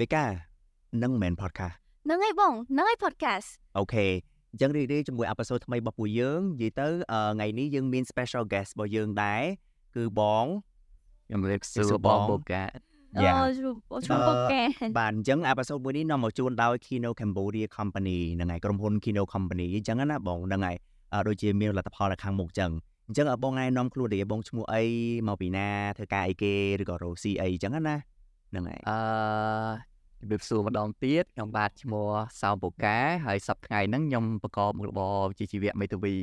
បេកានឹងមិនមែន podcast ហ្នឹងហើយបងហ្នឹងហើយ podcast អូខេអញ្ចឹងរីករាយជាមួយអេពីសូតថ្មីរបស់ពួកយើងនិយាយទៅថ្ងៃនេះយើងមាន special guest របស់យើងដែរគឺបងខ្ញុំរៀបសួរបងបូកាអូជួបពកែបាទអញ្ចឹងអេពីសូតមួយនេះនាំមកជូនដោយ Kino Cambodia Company ហ្នឹងហើយក្រុមហ៊ុន Kino Company អញ្ចឹងណាបងហ្នឹងហើយដូចជាមានលទ្ធផលនៅខាងមុខអញ្ចឹងអញ្ចឹងបងណែនាំខ្លួនទេបងឈ្មោះអីមកពីណាធ្វើការអីគេឬក៏រកស៊ីអីអញ្ចឹងណា ហ្នឹងហើយអឺជំរាបសួរម្ដងទៀតខ្ញុំបាទឈ្មោះសោមបូកាហើយសប្តាហ៍ហ្នឹងខ្ញុំប្រកបមុខរបរជាជីវៈមេធាវី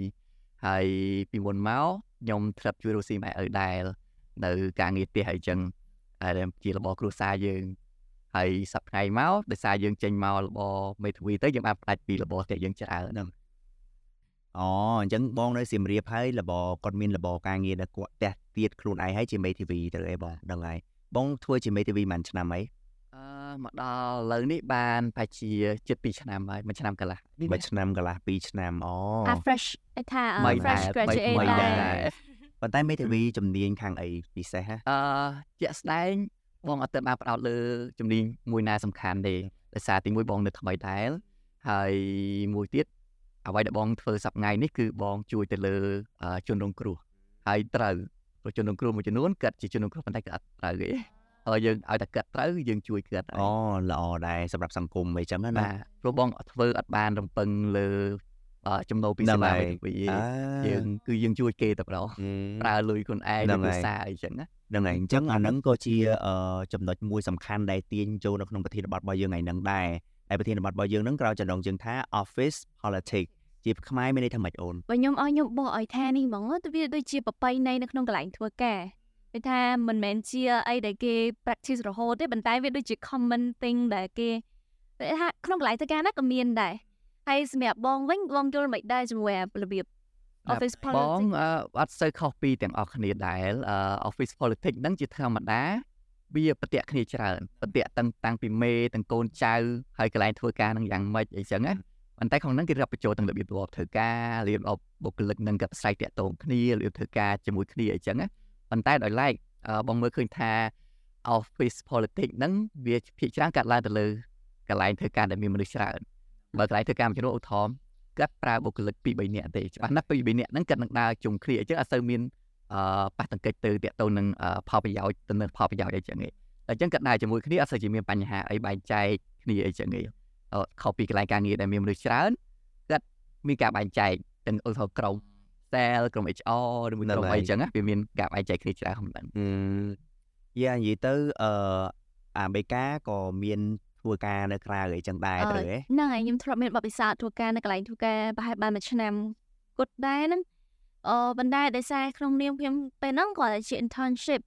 ហើយពីមុនមកខ្ញុំធ្លាប់ជួយរកស៊ីម៉ែឪដែលនៅការងារផ្ទះអីចឹងហើយជារបរគ្រួសារយើងហើយសប្តាហ៍មកដោយសារយើងចេញមករបរមេធាវីទៅយើងបានផ្ដាច់ពីរបរផ្ទះយើងច្រើនហ្នឹងអូអញ្ចឹងបងនៅសៀមរាបហើយរបរគាត់មានរបរការងារនៅគាត់ផ្ទះទៀតខ្លួនឯងហើយជាមេធាវីទៅអីបងដឹងហើយ បងធ្វើជាមេធាវីមួយឆ្នាំអីអឺមកដល់ឥឡូវនេះបានប្រហែលជាជិត2ឆ្នាំហើយមួយឆ្នាំកន្លះមួយឆ្នាំកន្លះ2ឆ្នាំអូអា fresh ថា fresh graduate ដែរប៉ុន្តែមេធាវីជំនាញខាងអីពិសេសហ៎អឺជាក់ស្ដែងបងអត់ទៅបានផ្ដោតលើជំនាញមួយណាសំខាន់ទេដោយសារទីមួយបងនៅថ្មីដែរហើយមួយទៀតអ្វីដែលបងធ្វើសប្ងៃនេះគឺបងជួយទៅលើជនរងគ្រោះហើយត្រូវ ព្រោះជនរងគ្រោះមួយចំនួនគាត់ជាជនរងគ្រោះប៉ុន្តែគាត់អត់ត្រូវទេហើយយើងឲ្យតែគាត់ត្រូវយើងជួយគាត់អូល្អដែរសម្រាប់សង្គមអីចឹងណាព្រោះបងធ្វើអត់បានរំពឹងលើចំណូលពីសេវាវិយើងគឺយើងជួយគេតែប្រោប្រើលុយខ្លួនឯងនៅភាសាអីចឹងណាហ្នឹងហើយអញ្ចឹងអាហ្នឹងក៏ជាចំណុចមួយសំខាន់ដែលទាញចូលនៅក្នុងប្រធានបទរបស់យើងថ្ងៃហ្នឹងដែរហើយប្រធានបទរបស់យើងហ្នឹងក្រៅចំណងជើងថា office politics ជាខ្មែរមានន័យថាម៉េចអូនបើខ្ញុំឲ្យខ្ញុំបកឲ្យថានេះហ្មងទៅវាដូចជាប្របីនៃនៅក្នុងកន្លែងធ្វើការវាថាមិនមែនជាអីដែលគេ practice រហូតទេប៉ុន្តែវាដូចជា common thing ដែលគេថាក្នុងកន្លែងធ្វើការណាក៏មានដែរហើយសម្រាប់បងវិញបងយល់មិនដែរជាមួយរបៀប office politics បងអត់សូវខុសពីទាំងអស់គ្នាដែរ office politics ហ្នឹងជាធម្មតាវាប្រតិគ្នាច្រើនប្រតិតាំងតាំងពីមេទាំងកូនចៅហើយកន្លែងធ្វើការនឹងយ៉ាងម៉េចអីចឹងណា ប៉ុន្តែក្នុងហ្នឹងគេរាប់បញ្ចូលទាំងរបៀបរបបធ្វើការរៀបរបបុគ្គលិកនឹងកັບស្រ័យតាក់ទងគ្នារបៀបធ្វើការជាមួយគ្នាអីចឹងណាប៉ុន្តែដោយឡែកបងមើលឃើញថា office politics ហ្នឹងវាភាគច្រើនកាត់ឡើងទៅលើកន្លែងធ្វើការដែលមានមនុស្សច្រើនបើកន្លែងធ្វើការមួយចំនួនឧទាហរណ៍គាត់ប្រើបុគ្គលិក2 3នាក់ទេច្បាស់ណាស់2 3នាក់ហ្នឹងគាត់នឹងដើរជុំគ្នាអញ្ចឹងអត់សូវមានអឺប៉ះទង្គិចទៅតាក់ទងនឹងផលប្រយោជន៍ទៅនឹងផលប្រយោជន៍អីចឹងឯងអញ្ចឹងគាត់ដើរជាមួយគ្នាអត់សូវជាមានបញ្ហាអីបែងចែកគ្នាអីចឹងឯង ខុសពីកន្លែងការងារដែលមានមនុស្សច្រើនគាត់មានការបែងចែកទាំងឧទាហរណ៍ក្រុម sale ក្រុម HR ឬមួយក្រុមអីចឹងណាវាមានការបែងចែកគ្នាច្រើនហ្នឹងយ៉ានិយាយទៅអឺអាមេរិកាក៏មានធ្វើការនៅក្រៅអីចឹងដែរទៅហ៎ហ្នឹងហើយខ្ញុំធ្លាប់មានបទពិសោធន៍ធ្វើការនៅកន្លែងធ្វើការប្រហែលបានមួយឆ្នាំគត់ដែរហ្នឹងអឺបណ្ដាដោយសារក្នុងនាមខ្ញុំពេលហ្នឹងគាត់ជា internship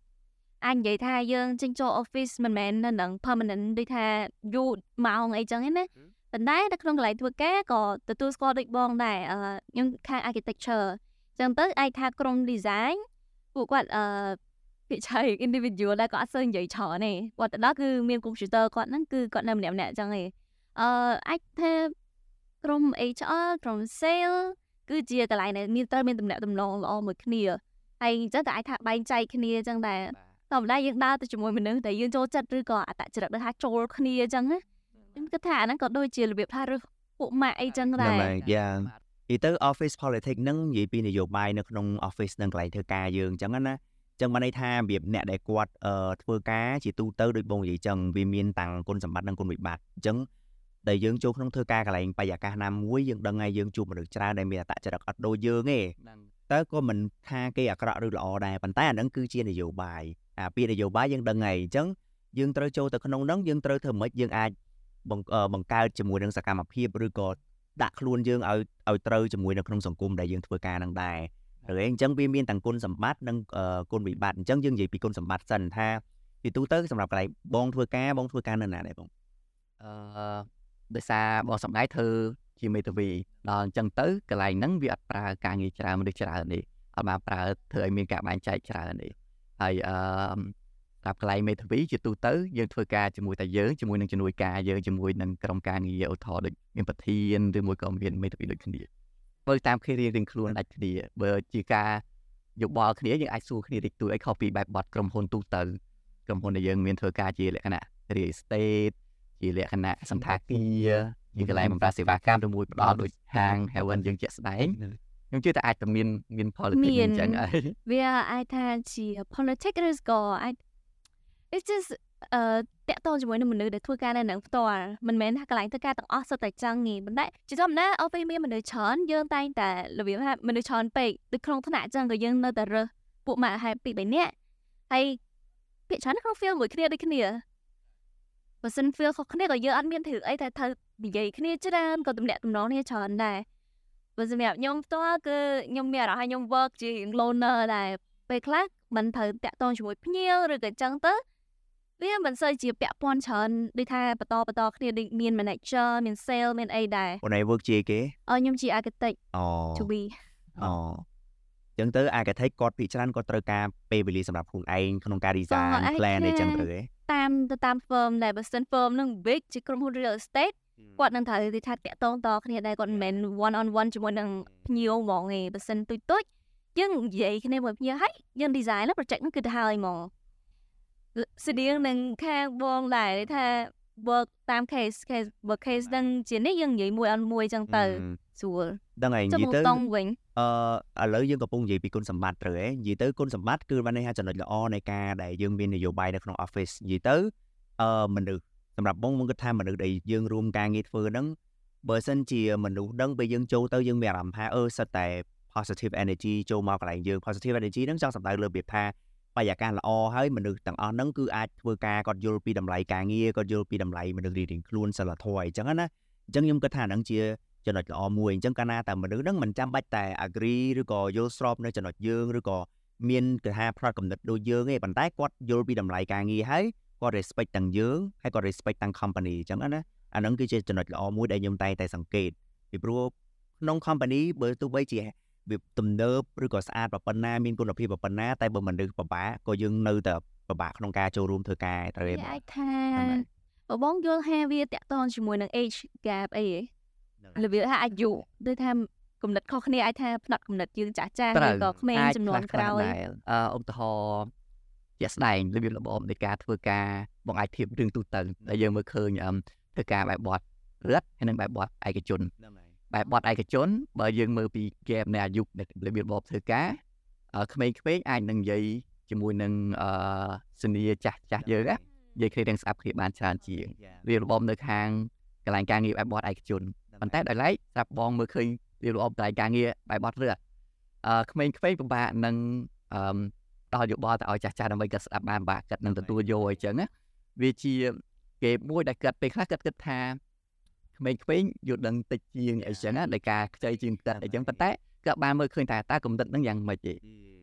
អាចនិយាយថាយើងចេញចូល office មិនមែននៅនឹង permanent ដូចថាយូរម៉ោងអីចឹងណាប៉ុន្តែនៅក្នុងកន្លែងធ្វើការក៏ទទួលស្គាល់ដូចបងដែរខ្ញុំខាង architecture ចឹងទៅអាចថាក្រុម design ពួកគាត់អឺពីឆៃ individual ដែលគាត់អត់សូវនិយាយច្រើនទេគាត់ទៅដល់គឺមាន computer គាត់ហ្នឹងគឺគាត់នៅម្នាក់ម្នាក់ចឹងទេអឺអាចថាក្រុម HR ក្រុម sale គឺជាកន្លែងដែលមានត្រូវមានតំណែងតំណងល្អមួយគ្នាហើយអញ្ចឹងតែអាចថាបែងចែកគ្នាអញ្ចឹងដែរ ធម្មតាយើងដើរទៅជាមួយមនុស្សដែលយើងចូលចិត្តឬក៏អត្តចរិតដូចថាចូលគ្នាអញ្ចឹងណាខ្ញុំគិតថាអាហ្នឹងក៏ដូចជារបៀបថារើសពួកម៉ាក់អីចឹងដែរយ៉ាងនិយាយទៅ office politics ហ្នឹងនិយាយពីនយោបាយនៅក្នុង office នឹងកន្លែងធ្វើការយើងអញ្ចឹងណាចឹងបានន័យថារបៀបអ្នកដែលគាត់ធ្វើការជាទូទៅដូចបងនិយាយចឹងវាមានតាំងគុណសម្បត្តិនិងគុណវិបត្តិអញ្ចឹងដែលយើងចូលក្នុងធ្វើការកន្លែងបរិយាកាសណាមួយយើងដឹងហើយយើងជួបមនុស្សច្រើនដែលមានអត្តចរិតអត់ដូចយើងទេតើក៏មិនថាគេអាក្រក់ឬល្អដែរប៉ុន្តែអានឹងគឺជានយោបាយ អាពាក្យនយោបាយយើងដឹងហើយអញ្ចឹងយើងត្រូវចូលទៅក្នុងហ្នឹងយើងត្រូវធ្វើម៉េចយើងអាចបង្កើតជាមួយនឹងសកម្មភាពឬក៏ដាក់ខ្លួនយើងឲ្យឲ្យត្រូវជាមួយនៅក្នុងសង្គមដែលយើងធ្វើការហ្នឹងដែរឬអញ្ចឹងវាមានទាំងគុណសម្បត្តិនិងគុណវិបត្តិអញ្ចឹងយើងនិយាយពីគុណសម្បត្តិសិនថាពីទូទៅសម្រាប់កន្លែងបងធ្វើការបងធ្វើការនៅណាដែរបងអឺដោយសារបងសំដែងធ្វើជាមេធាវីដល់អញ្ចឹងទៅកន្លែងហ្នឹងវាអត់ប្រើការងារច្រើនមនុស្សច្រើនទេអត់បានប្រើធ្វើឲ្យមានការបែងចែកច្រើនទេ ហើយអឺសម្រាប់កន្លែងមេធាវីជាទូទៅយើងធ្វើការជាមួយតែយើងជាមួយនឹងជំនួយការយើងជាមួយនឹងក្រុមការងារឧទាហរណ៍ដូចមានប្រធានឬមួយក៏មានមេធាវីដូចគ្នាធ្វើតាមគ្នារៀងៗខ្លួនដាច់គ្នាបើជាការយោបល់គ្នាយើងអាចសួរគ្នាតិចតួចឲ្យខុសពីបែបបត់ក្រុមហ៊ុនទូទៅក្រុមហ៊ុនដែលយើងមានធ្វើការជាលក្ខណៈ real estate ជាលក្ខណៈសន្តាគារជាកន្លែងបម្រើសេវាកម្មឬមួយផ្ដល់ដូចហាង Heaven យើងជាក់ស្ដែង ខ្ញុំជឿថាអាចតែមានមាន politics អញ្ចឹងហើយវាអាចថាជា politics ឬក៏អាច it's just អឺតាក់ទងជាមួយនឹងមនុស្សដែលធ្វើការនៅនឹងផ្ទាល់មិនមែនថាកន្លែងធ្វើការទាំងអស់សុទ្ធតែចង់ងាយប៉ុន្តែជាធម្មតា office មានមនុស្សច្រើនយើងតែងតែរបៀបថាមនុស្សច្រើនពេកដូចក្នុងថ្នាក់អញ្ចឹងក៏យើងនៅតែរើសពួកម៉ាក់ហែពី3នាក់ហើយភាគច្រើនក្នុង feel មួយគ្នាដូចគ្នាបើសិន feel ខុសគ្នាក៏យើងអត់មានធ្វើអីតែត្រូវនិយាយគ្នាច្រើនក៏ទំនាក់ទំនងគ្នាច្រើនដែរ បើសម្រាប់ខ្ញុំផ្ទាល់គឺខ្ញុំមានអារម្មណ៍ថាខ្ញុំ work ជា loner ដែរពេលខ្លះមិនត្រូវតាក់ទងជាមួយភ្ញៀវឬក៏អញ្ចឹងទៅវាមិនសូវជាពាក់ព័ន្ធច្រើនដូចថាបន្តបន្តគ្នាដូចមាន manager មាន sale មានអីដែរអូនឯង work ជាគេអឺខ្ញុំជា architect អូ to be អូចឹងទៅ architect គាត់ភាគច្រើនគាត់ត្រូវការពេលវេលាសម្រាប់ខ្លួនឯងក្នុងការ design អី plan អីចឹងគ្នាត្រូវទេតាមទៅតាម firm ដែរបើសិន firm នឹង big ជាក្រុមហ៊ុន real estate គាត់នឹងត្រូវទីថាតាក់តងតគ្នាដែរគាត់មិនមែន one on one ជាមួយនឹងភ្ញៀវហ្មងទេបើសិនទុយទុយយើងនិយាយគ្នាមួយភ្ញៀវហើយយើង design ណា project ហ្នឹងគឺទៅហើយហ្មងស្តៀងនឹងខាងបងដែរថា work តាម case case work case នឹងជានេះយើងនិយាយមួយអន់មួយចឹងទៅស្រួលដឹងហើយនិយាយទៅវិញអឺឥឡូវយើងកំពុងនិយាយពីគុណសម្បត្តិត្រូវហ៎និយាយទៅគុណសម្បត្តិគឺបានន័យថាចំណុចល្អនៃការដែលយើងមាននយោបាយនៅក្នុង office និយាយទៅអឺមនុស្ស សម្រាប់បងមកគិតថាមនុស្សដែលយើងរួមការងារធ្វើហ្នឹងបើសិនជាមនុស្សដឹងពេលយើងចូលទៅយើងមានអារម្មណ៍ថាអឺសិតតែ positive energy ចូលមកកន្លែងយើង positive energy ហ្នឹងចង់សម្ដៅលើរបៀបថាបរិយាកាសល្អហើយមនុស្សទាំងអស់ហ្នឹងគឺអាចធ្វើការគាត់យល់ពីតម្លៃការងារគាត់យល់ពីតម្លៃមនុស្សរៀងៗខ្លួនសិលធម៌អីចឹងណាអញ្ចឹងខ្ញុំគិតថាហ្នឹងជាចំណុចល្អមួយអញ្ចឹងកាលណាតែមនុស្សហ្នឹងមិនចាំបាច់តែ agree ឬក៏យល់ស្របនៅចំណុចយើងឬក៏មានគេថាផ្នត់កំណត់ដូចយើងទេប៉ុន្តែគាត់យល់ពីតម្លៃការងារហើយ គាត់ respect ទាំងយើងហើយគាត់ respect ទាំង company អញ្ចឹងណាអាហ្នឹងគឺជាចំណុចល្អមួយដែលខ្ញុំតែងតែសង្កេតពីព្រោះក្នុង company បើទោះបីជាវាទំនើបឬក៏ស្អាតប៉ុណ្ណាមានគុណភាពប៉ុណ្ណាតែបើមនុស្សពិបាកក៏យើងនៅតែពិបាកក្នុងការចូលរួមធ្វើការត្រូវទេវាបងអាចថាហ្នឹងហើយបើបងយល់ថាវាតាក់ទងជាមួយនឹង age gap អីហ៎ហ្នឹងហើយរបៀបថាអាយុដូចថាគំនិតខុសគ្នាអាចថាផ្នត់គំនិតយើងចាស់ចាស់ត្រូវឬក៏ក្មេងអាចចំនួនខ្លះៗក្រោយដែរអឺឧទាហរណ៍ ជាក់ស្ដែងរបៀបរបបនៃការធ្វើការបងអាចធៀបរឿងទូទៅដែលយើងមើលឃើញអឹមធ្វើការបែបបត់រដ្ឋហើយនិងបែបបត់ឯកជនហ្នឹងហើយបែបបត់ឯកជនបើយើងមើលពី gap នៃអាយុនៃរបៀបរបបធ្វើការអឺក្មេងៗអាចនឹងនិយាយជាមួយនឹងអឺសនីចាស់ចាស់យើងណានិយាយគ្នាទាំងស្អាប់គ្នាបានច្រើនជាង Yeah. វារបបនៅខាងកន្លែងការងារបែបបត់ឯកជនប៉ុន្តែដោយឡែកស្រាប់បងមើលឃើញវារបបកន្លែងការងារបែបបត់រដ្ឋអឺក្មេងៗពិបាកនឹងអឺ ដល់យោបល់ទៅឲ្យចាស់ចាស់ដើម្បីគាត់ស្ដាប់បានបាក់គាត់នឹងទទួលយកអញ្ចឹងណាវាជាគេមួយដែលគាត់ពេលខ្លះគាត់គិតថាក្មេងៗយល់ដឹងតិចជាងអីចឹងណាដោយការខ្ចីជាងគាត់អីចឹងប៉ុន្តែគាត់បានមើលឃើញថាតើគំនិតហ្នឹងយ៉ាងម៉េចទេ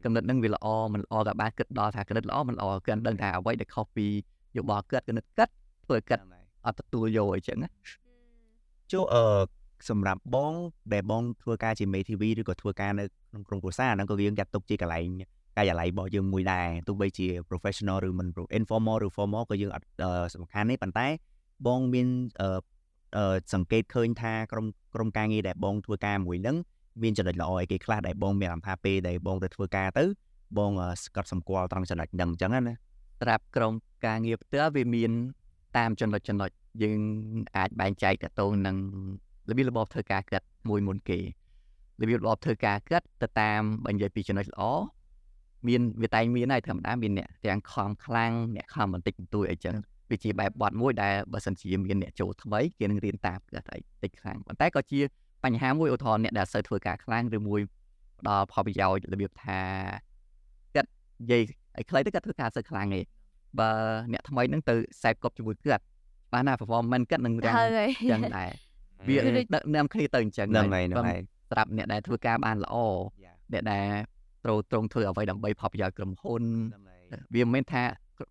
គំនិតហ្នឹងវាល្អមិនល្អក៏បានគិតដល់ថាគំនិតល្អមិនល្អគាត់ដឹងថាអ្វីដែលខុសពីយោបល់គាត់គំនិតគាត់ធ្វើឲ្យគាត់អត់ទទួលយកអីចឹងណាចូលអឺសម្រាប់បងដែលបងធ្វើការជាមេធាវីឬក៏ធ្វើការនៅក្នុងក្រុមគ្រួសារហ្នឹងក៏យើងចាត់ទុកជាកន្លែង កាយអាល័យរបស់យើងមួយដែរទោះបីជា professional ឬមិន pro- informal ឬ formal ក៏យើងអត់អឺសំខាន់ទេប៉ុន្តែបងមានអឺអឺសង្កេតឃើញថាក្រុមក្រុមការងារដែលបងធ្វើការមួយហ្នឹងមានចំណុចល្អអីគេខ្លះដែលបងមានអារម្មណ៍ថាពេលដែលបងទៅធ្វើការទៅបងអឺស្កត់សម្គាល់ត្រង់ចំណុចហ្នឹងអញ្ចឹងណាសម្រាប់ក្រុមការងារផ្ទាល់វាមានតាមចំណុចចំណុចយើងអាចបែងចែកតទៅនឹងរបៀបរបបធ្វើការកាត់មួយមុនគេរបៀបរបបធ្វើការកាត់ទៅតាមបើនិយាយពីចំណុចល្អ មានវាតែងមានហើយធម្មតាមានអ្នកទាំងខំខ្លាំងអ្នកខំបន្តិចបន្តួចអីចឹងវាជាបែបបត់មួយដែលបើសិនជាមានអ្នកចូលថ្មីគេនឹងរៀនតាមគាត់អីតិចខ្លាំងប៉ុន្តែក៏ជាបញ្ហាមួយឧទាហរណ៍អ្នកដែលអត់សូវធ្វើការខ្លាំងឬមួយផ្ដល់ផលប្រយោជន៍របៀបថាគាត់និយាយឲ្យខ្លីទៅគាត់ធ្វើការអត់សូវខ្លាំងទេបើអ្នកថ្មីហ្នឹងទៅខ្សែបកប់ជាមួយគាត់បានណា performance គាត់នឹងរាំងហើយចឹងដែរវាគឺដូចដឹកនាំគ្នាទៅអញ្ចឹងហ្នឹងហើយហ្នឹងហើយសម្រាប់អ្នកដែលធ្វើការបានល្អអ្នកដែល ត្រូវត្រង់ធ្វើអ្វីដើម្បីផលប្រយោជន៍ក្រុមហ៊ុនវាមិនមែនថា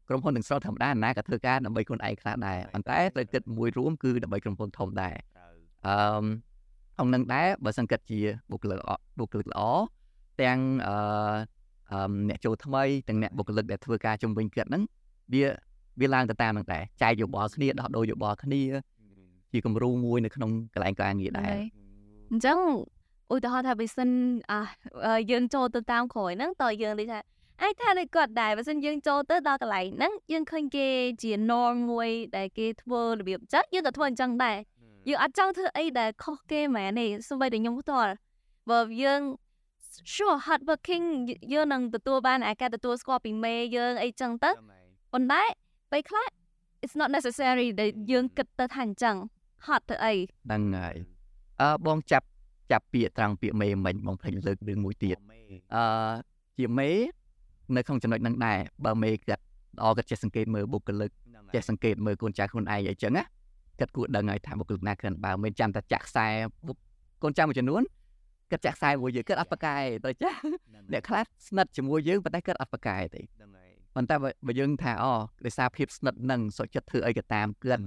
ក្រុមហ៊ុនទាំងស្រុងធម្មតាណាក៏ធ្វើការដើម្បីខ្លួនឯងខ្លះដែរប៉ុន្តែត្រូវគិតមួយរួមគឺដើម្បីក្រុមហ៊ុនធំដែរអឺអំនឹងដែរបើសិនគិតជាបុគ្គលិកល្អបុគ្គលិកល្អទាំងអឺអឺអ្នកចូលថ្មីទាំងអ្នកបុគ្គលិកដែលធ្វើការជំវិញគាត់ហ្នឹងវាវាឡើងទៅតាមហ្នឹងដែរចែកយោបល់គ្នាដោះដូរយោបល់គ្នាជាគំរូមួយនៅក្នុងកន្លែងការងារដែរហើយអញ្ចឹង ឧទាហរណ៍ថាបើសិនអាអឺយើងចូលទៅតាមក្រោយហ្នឹងតើយើងនិយាយថាអាចថាដូចគាត់ដែរបើសិនយើងចូលទៅដល់កន្លែងហ្នឹងយើងឃើញគេជា norm មួយដែលគេធ្វើរបៀបអញ្ចឹងយើងក៏ធ្វើអញ្ចឹងដែរយើងអត់ចង់ធ្វើអីដែលខុសគេមែនទេសូម្បីតែខ្ញុំផ្ទាល់បើយើង sure hard working យើងនឹងទទួលបានអាការទទួលស្គាល់ពីមេយើងអីចឹងទៅប៉ុន្តែពេលខ្លះ it's not necessary ដែលយើងគិតទៅថាអញ្ចឹង hot ទៅអីហ្នឹងហើយអឺបងចាប់ ចាប់ពាក្យត្រង់ពាក្យមេមិញបងភ្លេចលើករឿងមួយទៀតអឺជាមេនៅក្នុងចំណុចហ្នឹងដែរបើមេគាត់ល្អគាត់ចេះសង្កេតមើលបុគ្គលិកចេះសង្កេតមើលកូនចៅខ្លួនឯងអីចឹងណាគាត់គួរដឹងហើយថាបុគ្គលិកណាគ្រាន់បើមិនចាំតែចាក់ខ្សែកូនចៅមួយចំនួនគាត់ចាក់ខ្សែមួយយើងគាត់អត់ប្រកែទៅចាអ្នកខ្លះស្និទ្ធជាមួយយើងប៉ុន្តែគាត់អត់ប្រកែទេប៉ុន្តែបើយើងថាអូដោយសារភាពស្និទ្ធនឹងសុខចិត្តធ្វើអីក៏តាមគាត់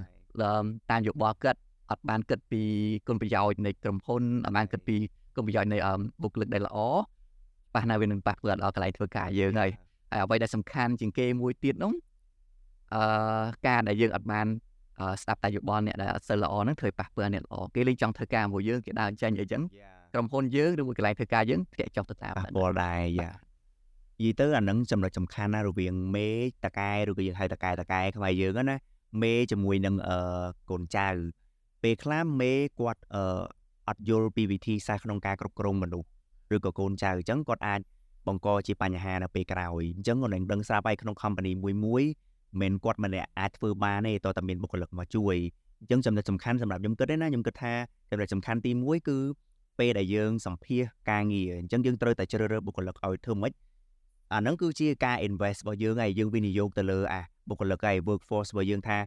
តាមយោបល់គាត់ អត់បានគិតពីគុណប្រយោជន៍នៃក្រុមហ៊ុនអត់បានគិតពីគុណប្រយោជន៍នៃបុគ្គលិកដែលល្អប៉ះណាវានឹងប៉ះធ្វើដល់កន្លែងធ្វើការយើងហើយហើយអ្វីដែលសំខាន់ជាងគេមួយទៀតនោះអឺការដែលយើងអត់បានស្ដាប់តែយោបល់អ្នកដែលអត់សូវល្អហ្នឹងធ្វើប៉ះពាល់អ្នកល្អគេលេងចង់ធ្វើការជាមួយយើងគេដើរចេញអីចឹងក្រុមហ៊ុនយើងឬមួយកន្លែងធ្វើការយើងធ្លាក់ចុះទៅតាមប៉ះពាល់ដែរយ៉ានិយាយទៅអានឹងចំណុចសំខាន់ណារវាងមេតកែឬក៏យើងហៅតកែតកែខ្មែរយើងណាមេជាមួយនឹងអឺកូនចៅ ពេលខ្លះមេគាត់អឺអត់យល់ពីវិធីសាស្ត្រក្នុងការគ្រប់គ្រងមនុស្សឬក៏កូនចៅអញ្ចឹងគាត់អាចបង្កជាបញ្ហានៅពេលក្រោយអញ្ចឹងគាត់នឹងដឹងស្រាប់ហើយក្នុង company មួយមួយមិនគាត់ម្នាក់អាចធ្វើបានទេតើតែមានបុគ្គលិកមកជួយអញ្ចឹងចំណុចសំខាន់សម្រាប់ខ្ញុំគិតទេណាខ្ញុំគិតថាចំណុចសំខាន់ទី1គឺពេលដែលយើងសម្ភាសការងារអញ្ចឹងយើងត្រូវតែជ្រើសរើសបុគ្គលិកឲ្យធ្វើម៉េចអាហ្នឹងគឺជាការ invest របស់យើងហើយយើងវិនិយោគទៅលើអាបុគ្គលិកហើយ workforce របស់យើងថា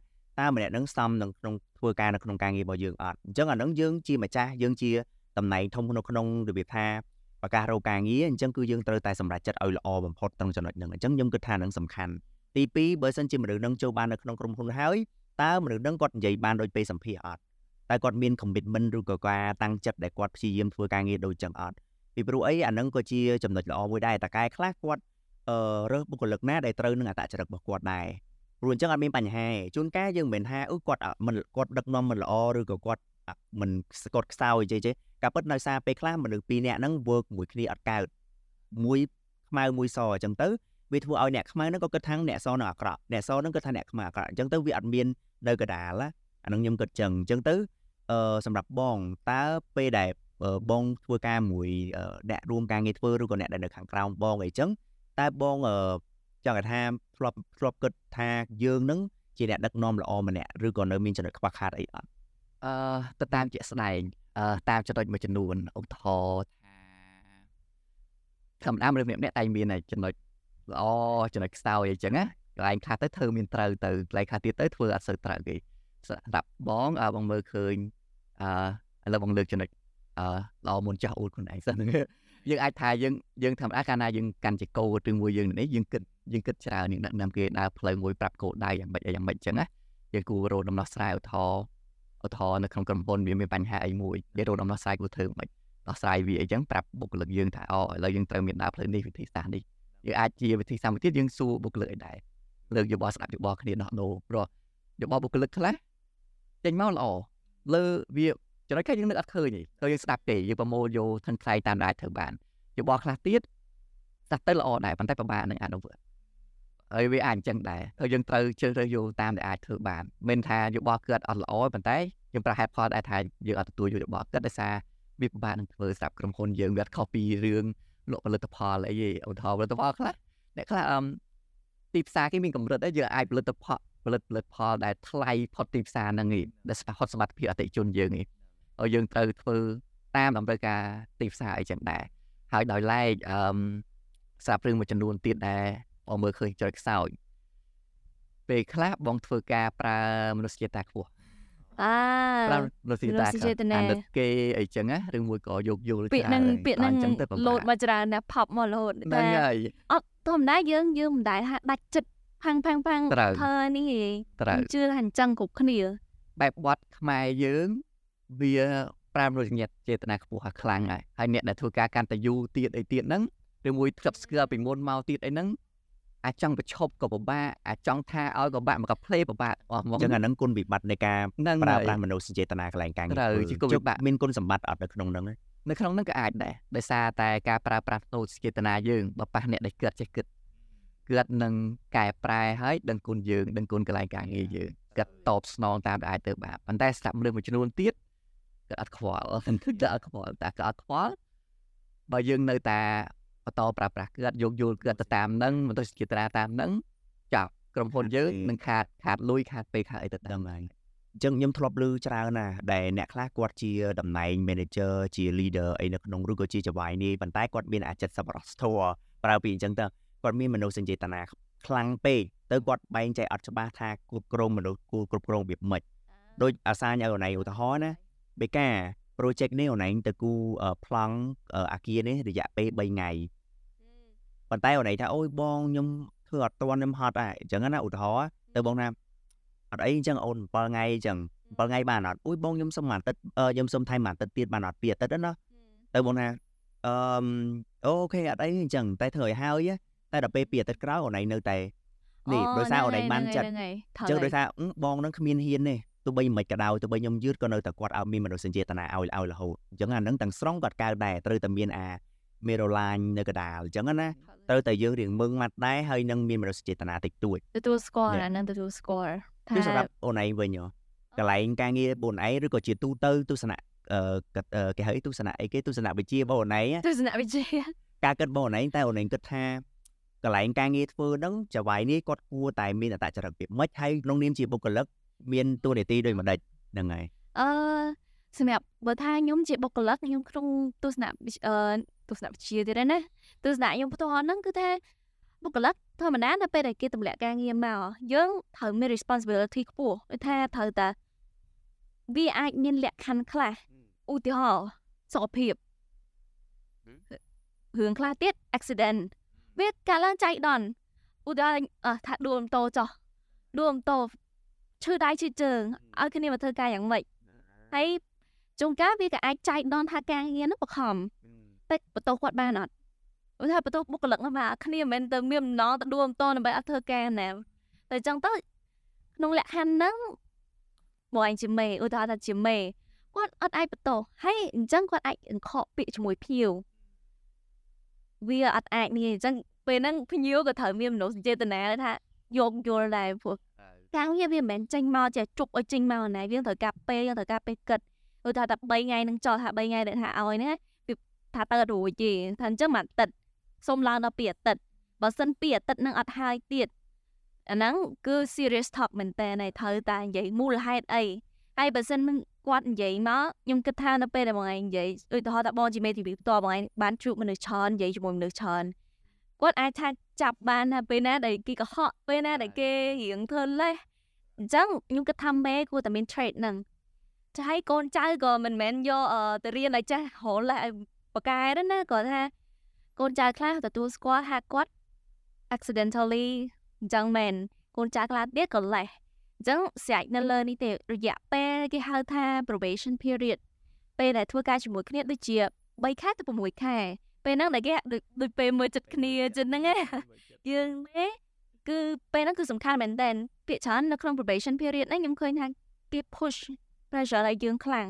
តើម្នាក់ហ្នឹងសមនឹងក្នុងធ្វើការនៅក្នុងការងាររបស់យើងអត់អញ្ចឹងអាហ្នឹងយើងជាម្ចាស់យើងជាតំណែងធំក្នុងក្នុងរបៀបថាប្រកាសរកការងារអញ្ចឹងគឺយើងត្រូវតែសម្រេចចិត្តឲ្យល្អបំផុតត្រង់ចំណុចហ្នឹងអញ្ចឹងខ្ញុំគិតថាហ្នឹងសំខាន់ទី2បើសិនជាមនុស្សនឹងចូលបាននៅក្នុងក្រុមហ៊ុនហើយតើមនុស្សនឹងគាត់និយាយបានដូចពេលសម្ភាសអត់តែគាត់មាន commitment ឬក៏ការតាំងចិត្តដែលគាត់ព្យាយាមធ្វើការងារដូចចឹងអត់ពីព្រោះអីអានឹងក៏ជាចំណុចល្អមួយដែរតែកែខ្លះគាត់អឺរើសបុគ្គលិកណាដែលត្រូវនឹងអត្តចរិតរបស់គាត់ដែរ ព្រោះអញ្ចឹងអត់មានបញ្ហាជួនកាលយើងមិនមែនថាអឺគាត់មិនគាត់ដឹកនាំមិនល្អឬក៏គាត់មិនគាត់ខ្សោយចេះចេះការពិតនៅសារពេលខ្លះមនុស្សពីរនាក់ហ្នឹង work មួយគ្នាអត់កើតមួយខ្មៅមួយសអញ្ចឹងទៅវាធ្វើឲ្យអ្នកខ្មៅហ្នឹងក៏គិតថាអ្នកសនឹងអាក្រក់អ្នកសនឹងគិតថាអ្នកខ្មៅអាក្រក់អញ្ចឹងទៅវាអត់មាននៅកដាលអានឹងខ្ញុំគិតចឹងអញ្ចឹងទៅអឺសម្រាប់បងតើពេលដែលបងធ្វើការមួយអ្នករួមការងារធ្វើឬក៏អ្នកដែលនៅខាងក្រោមបងអីចឹងតើបង ចង់ថាធ្លាប់ធ្លាប់គិតថាយើងនឹងជាអ្នកដឹកនាំល្អម្នាក់ឬក៏នៅមានចំណុចខ្វះខាតអីអត់អឺទៅតាមជាក់ស្ដែងអឺតាមចំណុចមួយចំនួនឧទាហរណ៍ថាធម្មតាមនុស្សម្នាក់តែមានចំណុចល្អចំណុចខ្សោយអីចឹងណាកន្លែងខ្លះទៅធ្វើមានត្រូវទៅកន្លែងខ្លះទៀតទៅធ្វើអត់សូវត្រូវគេសម្រាប់បងបងមើលឃើញអឺឥឡូវបងលើកចំណុចអឺល្អមុនចាស់អូនខ្លួនឯងសិន យើងអាចថាយើងយើងធម្មតាកាលណាយើងកាន់ជាកោឬមួយយើងនេះយើងគិតយើងគិតច្រើនយើងដឹកនាំគេដើរផ្លូវមួយប្រាប់គោលដៅយ៉ាងម៉េចយ៉ាងម៉េចចឹងណាយើងគួររកដំណោះស្រាយឧទាហរណ៍ឧទាហរណ៍នៅក្នុងក្រុមហ៊ុនវាមានបញ្ហាអីមួយយើងរកដំណោះស្រាយគួរធ្វើមិនដោះស្រាយវាអីចឹងប្រាប់បុគ្គលិកយើងថាអូឥឡូវយើងត្រូវមានដើរផ្លូវនេះវិធីសាស្ត្រនេះយើងអាចជាវិធីសាស្ត្រមួយទៀតយើងសួរបុគ្គលិកឲ្យដែរលើកយោបល់ស្ដាប់យោបល់គ្នាដោះដូរព្រោះយោបល់បុគ្គលិកខ្លះចេញមកល្អលើវា ចំណុចខ្លះយើងនឹកអត់ឃើញទេហើយយើងស្ដាប់ទេយើងប្រមូលយកថឹងថ្លៃតាមដែលអាចធ្វើបានយោបល់ខ្លះទៀតស្ដាប់ទៅល្អដែរប៉ុន្តែពិបាកនឹងអនុវត្តហើយវាអាចអញ្ចឹងដែរហើយយើងត្រូវជ្រើសរើសយកតាមដែលអាចធ្វើបានមិនថាយោបល់គាត់អត់ល្អប៉ុន្តែយើងប្រើហេតុផលដែរថាយើងអត់ទទួលយកយោបល់គាត់ដោយសារវាពិបាកនឹងធ្វើសម្រាប់ក្រុមហ៊ុនយើងវាអត់ខុសពីរឿងលក់ផលិតផលអីទេឧទាហរណ៍ផលិតផលខ្លះអ្នកខ្លះអឹមទីផ្សារគេមានកម្រិតដែរយើងអាចផលិតផលផលិតផលិតផលដែលថ្លៃផុតទីផ្សារហ្នឹងឯងដែលស្ប៉ះសមត្ថភាពអតិជនយើងឯង ហើយយើងត្រូវធ្វើតាមតម្រូវការទីផ្សារអីចឹងដែរហើយដោយឡែកអឺស្រាប់រឿងមួយចំនួនទៀតដែរបងមើលឃើញចុចខ្សោយពេលខ្លះបងធ្វើការប្រើមនុស្សជាតិតាខ្ពស់អាប្រើមនុស្សជាតិតាអាណិតគេអីចឹងណាឬមួយក៏យកយល់ពាក្យហ្នឹងពាក្យហ្នឹងលោតមកច្រើនណាស់ផប់មករហូតហ្នឹងហើយអត់ធម្មតាយើងយើងមិនដែលថាដាច់ចិត្តផាំងផាំងផាំងធ្វើនេះឯងជឿថាអញ្ចឹងគ្រប់គ្នាបែបបត់ខ្មែរយើង វាប្រើមនុស្សជាតិចេតនាខ្ពស់ហើយខ្លាំងហើយហើយអ្នកដែលធ្វើការកាន់តែយូរទៀតអីទៀតហ្នឹងឬមួយធ្លាប់ស្គាល់ពីមុនមកទៀតអីហ្នឹងអាចចង់ប្រឈប់ក៏ពិបាកអាចចង់ថាឲ្យក៏បាក់មកក៏ផ្លេពិបាកអស់មកអញ្ចឹងអាហ្នឹងគុណវិបត្តិនៃការប្រើប្រាស់មនោសញ្ចេតនាកន្លែងការងារត្រូវជាគុណវិបត្តិមានគុណសម្បត្តិអត់នៅក្នុងហ្នឹងនៅក្នុងហ្នឹងក៏អាចដែរដោយសារតែការប្រើប្រាស់មនោសញ្ចេតនាយើងបើប៉ះអ្នកដែលគិតចេះគិតគាត់នឹងកែប្រែហើយដឹងគុណយើងដឹងគុណកន្លែងការងារយើងគាត់តបស្នងតាមដែលអាចទៅបានប៉ុន្តែស្ដាប់មនុស្សមួយចំនួនទៀត គាត់អត់ខ្វល់គាត់អត់ខ្វល់តែគាត់អត់ខ្វល់បើយើងនៅតែបន្តប្រើប្រាស់គាត់យកយល់គាត់ទៅតាមនឹងមន្តសញ្ញាតាមនឹងចាប់ក្រុមហ៊ុនយើងនឹងខាតខាតលុយខាតពេលខាតអីទៅតាមហ្នឹងអញ្ចឹងខ្ញុំធ្លាប់ឮច្រើនណាស់ដែលអ្នកខ្លះគាត់ជាតំណែង manager ជា leader អីនៅក្នុងឬក៏ជាចវាយនេះប៉ុន្តែគាត់មានអាចិតសប្បុរសធម៌ប្រើពីអញ្ចឹងទៅគាត់មានមនោសញ្ចេតនាខ្លាំងពេកទៅគាត់បែងចែកអត់ច្បាស់ថាគ្រប់គ្រងមនុស្សគួរគ្រប់គ្រងរបៀបម៉េចដូចអាសាញឲ្យអូនឯងឧទាហរណ៍ណា បេកា project នេះអូនឯងទៅគូប្លង់អាគារនេះរយៈពេល3ថ្ងៃប៉ុន្តែអូនឯងថាអូយបងខ្ញុំធ្វើអត់ទាន់ខ្ញុំហត់ហើយអញ្ចឹងណាឧទាហរណ៍ទៅបងណាអត់អីអញ្ចឹងអូន7ថ្ងៃអញ្ចឹង7ថ្ងៃបានអត់អុយបងខ្ញុំសុំមួយអាទិត្យខ្ញុំសុំថែមមួយអាទិត្យទៀតបានអត់ពីអាទិត្យណាទៅបងណាអឺអូខេអត់អីអញ្ចឹងតែធ្វើឲ្យហើយតែដល់ពេលពីអាទិត្យក្រោយអូនឯងនៅតែនេះដោយសារអូនឯងបានចិត្តអញ្ចឹងដោយសារបងនឹងគ្មានហ៊ានទេ ទោះបីមិនក៏ដោយទោះបីខ្ញុំយឺតក៏នៅតែគាត់ឲ្យមានមនោសញ្ចេតនាឲ្យឲ្យរហូតអញ្ចឹងអានឹងទាំងស្រុងគាត់កើតដែរត្រូវតែមានអាមេរ៉ូឡាញនៅកដាលអញ្ចឹងណាត្រូវតែយើងរៀងមឹងម៉ាត់ដែរហើយនឹងមានមនោសញ្ចេតនាតិចតួចទទួលស្គាល់អានឹងទទួលស្គាល់ថាសម្រាប់អូនឯងវិញកន្លែងការងារបងឯងឬក៏ជាទូទៅទស្សនៈគេហៅទស្សនៈអីគេទស្សនៈវិជ្ជាបងឯងទស្សនៈវិជ្ជាការគិតបងឯងតែអូនឯងគិតថាកន្លែងការងារធ្វើហ្នឹងចៅហ្វាយនេះគាត់គួរតែមានអត្តចរិតពីម៉េចហើយក្នុងនាមជាបុគ្គលិក មានតួនាទីដូចម្ដេចហ្នឹងហើយអឺសម្រាប់បើថាខ្ញុំជាបុគ្គលិកខ្ញុំក្នុងទស្សនៈអឺទស្សនវិជ្ជាទៀតណាទស្សនៈខ្ញុំផ្ទាល់ហ្នឹងគឺថាបុគ្គលិកធម្មតានៅពេលដែលគេទម្លាក់ការងារមកយើងត្រូវមាន responsibility ខ្ពស់ដូចថាត្រូវតែវាអាចមានលក្ខខណ្ឌខ្លះឧទាហរណ៍សុខភាពរឿងខ្លះទៀត accident វាកើតឡើងចៃដន្យឧទាហរណ៍ថាដួលម៉ូតូចោះដួលម៉ូតូ ឈឺដៃឈឺជើងឲ្យគ្នាមកធ្វើការយ៉ាងម៉េចហើយជួនកាលវាក៏អាចចៃដន្យថាការងារនោះបខំតែបន្ទោសគាត់បានអត់ឧទាហរណ៍បន្ទោសបុគ្គលិកនោះមកគ្នាមិនមែនទៅមានដំណងទៅដួលម៉ូតូដើម្បីអត់ធ្វើការណាតែអញ្ចឹងទៅក្នុងលក្ខខណ្ឌហ្នឹងបងឯងជាមេឧទាហរណ៍ថាជាមេគាត់អត់អាចបន្ទោសហើយអញ្ចឹងគាត់អាចអង្ខកពាក្យជាមួយភ្ញៀវវាអត់អាចនេះអញ្ចឹងពេលហ្នឹងភ្ញៀវក៏ត្រូវមានមនោសញ្ចេតនាថាយកយល់ដែរព្រោះ ការងារវាមិនមែនចេញមកចេះជប់ឲ្យចេញមកណាវាត្រូវការពេលយើងត្រូវការពេលគិតឧទាហរណ៍ថា3ថ្ងៃនឹងចោលថា3ថ្ងៃដែលថាឲ្យណាវាថាទៅរួចទេថាអញ្ចឹងមួយអាទិត្យសុំឡើងដល់ពីអាទិត្យបើសិនពីអាទិត្យនឹងអត់ហើយទៀតអាហ្នឹងគឺ serious talk មែនតើត្រូវតែនិយាយមូលហេតុអីហើយបើសិនគាត់និយាយមកខ្ញុំគិតថានៅពេលដែលបងឯងនិយាយឧទាហរណ៍ថាបងជាមេធាវីផ្ទាល់បងឯងបានជួបមនុស្សច្រើននិយាយជាមួយមនុស្សច្រើន គាត់អាចថាចាប់បានថាពេលណាដែលគេកុហកពេលណាដែលគេរៀងធ្វើលេះអញ្ចឹងខ្ញុំគិតថាមេគួរតែមាន trade ហ្នឹងចាហើយកូនចៅក៏មិនមែនយកទៅរៀនឲ្យចេះរលេះឲ្យបកែទេណាគាត់ថាកូនចៅខ្លះទទួលស្គាល់ថាគាត់ accidentally អញ្ចឹងមែនកូនចៅខ្លះទៀតក៏លេះអញ្ចឹងស្រេចនៅលើនេះទេរយៈពេលគេហៅថា probation period ពេលដែលធ្វើការជាមួយគ្នាដូចជា3ខែទៅ6ខែ ពេលហ្នឹងដែលគេដូចពេលមើលចិត្តគ្នាចឹងហ្នឹងឯងយើងទេគឺពេលហ្នឹងគឺសំខាន់មែនតើពាក្យច្រើននៅក្នុង probation period ហ្នឹងខ្ញុំឃើញថាគេ push pressure ឲ្យយើងខ្លាំង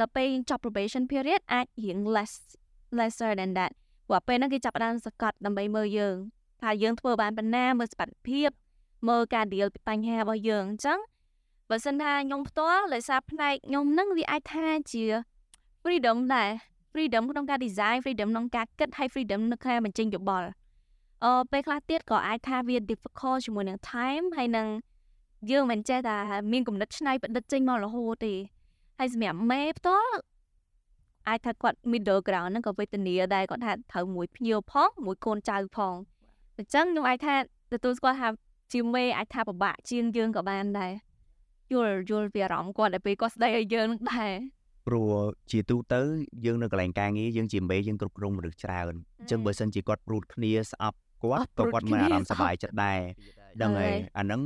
ដល់ពេលយើងចប់ probation period អាចរៀង less lesser than that ព្រោះពេលហ្នឹងគេចាប់ផ្ដើមសកាត់ដើម្បីមើលយើងថាយើងធ្វើបានប៉ុណ្ណាមើលសមត្ថភាពមើលការ deal បញ្ហារបស់យើងអញ្ចឹងបើសិនថាខ្ញុំផ្ទាល់ដោយសារផ្នែកខ្ញុំនឹងវាអាចថាជា freedom ដែរ freedom ក្នុងការ design freedom ក្នុងការគិតហើយ freedom នៅការបញ្ចេញយោបល់អឺពេលខ្លះទៀតក៏អាចថាវា difficult ជាមួយនឹង time ហើយនឹងយើងមិនចេះតែមានគំនិតច្នៃប្រឌិតចេញមករហូតទេហើយសម្រាប់មេផ្ទាល់អាចថាគាត់ middle ground ហ្នឹងក៏វេទនាដែរគាត់ថាត្រូវមួយភ្ញៀវផងមួយកូនចៅផងអញ្ចឹងខ្ញុំអាចថាទទួលស្គាល់ថាជាមេអាចថាពិបាកជាងយើងក៏បានដែរយល់យល់ពីអារម្មណ៍គាត់ដែលពេលគាត់ស្ដីឲ្យយើងនឹងដែរ ព្រោះជាទូទៅយើងនៅកន្លែងការងារយើងជាមេយើងគ្រប់គ្រងមនុស្សច្រើនអញ្ចឹងបើសិនជាគាត់ព្រួតគ្នាស្អប់គាត់ក៏គាត់មានអារម្មណ៍សប្បាយចិត្តដែរដឹងហើយអាហ្នឹង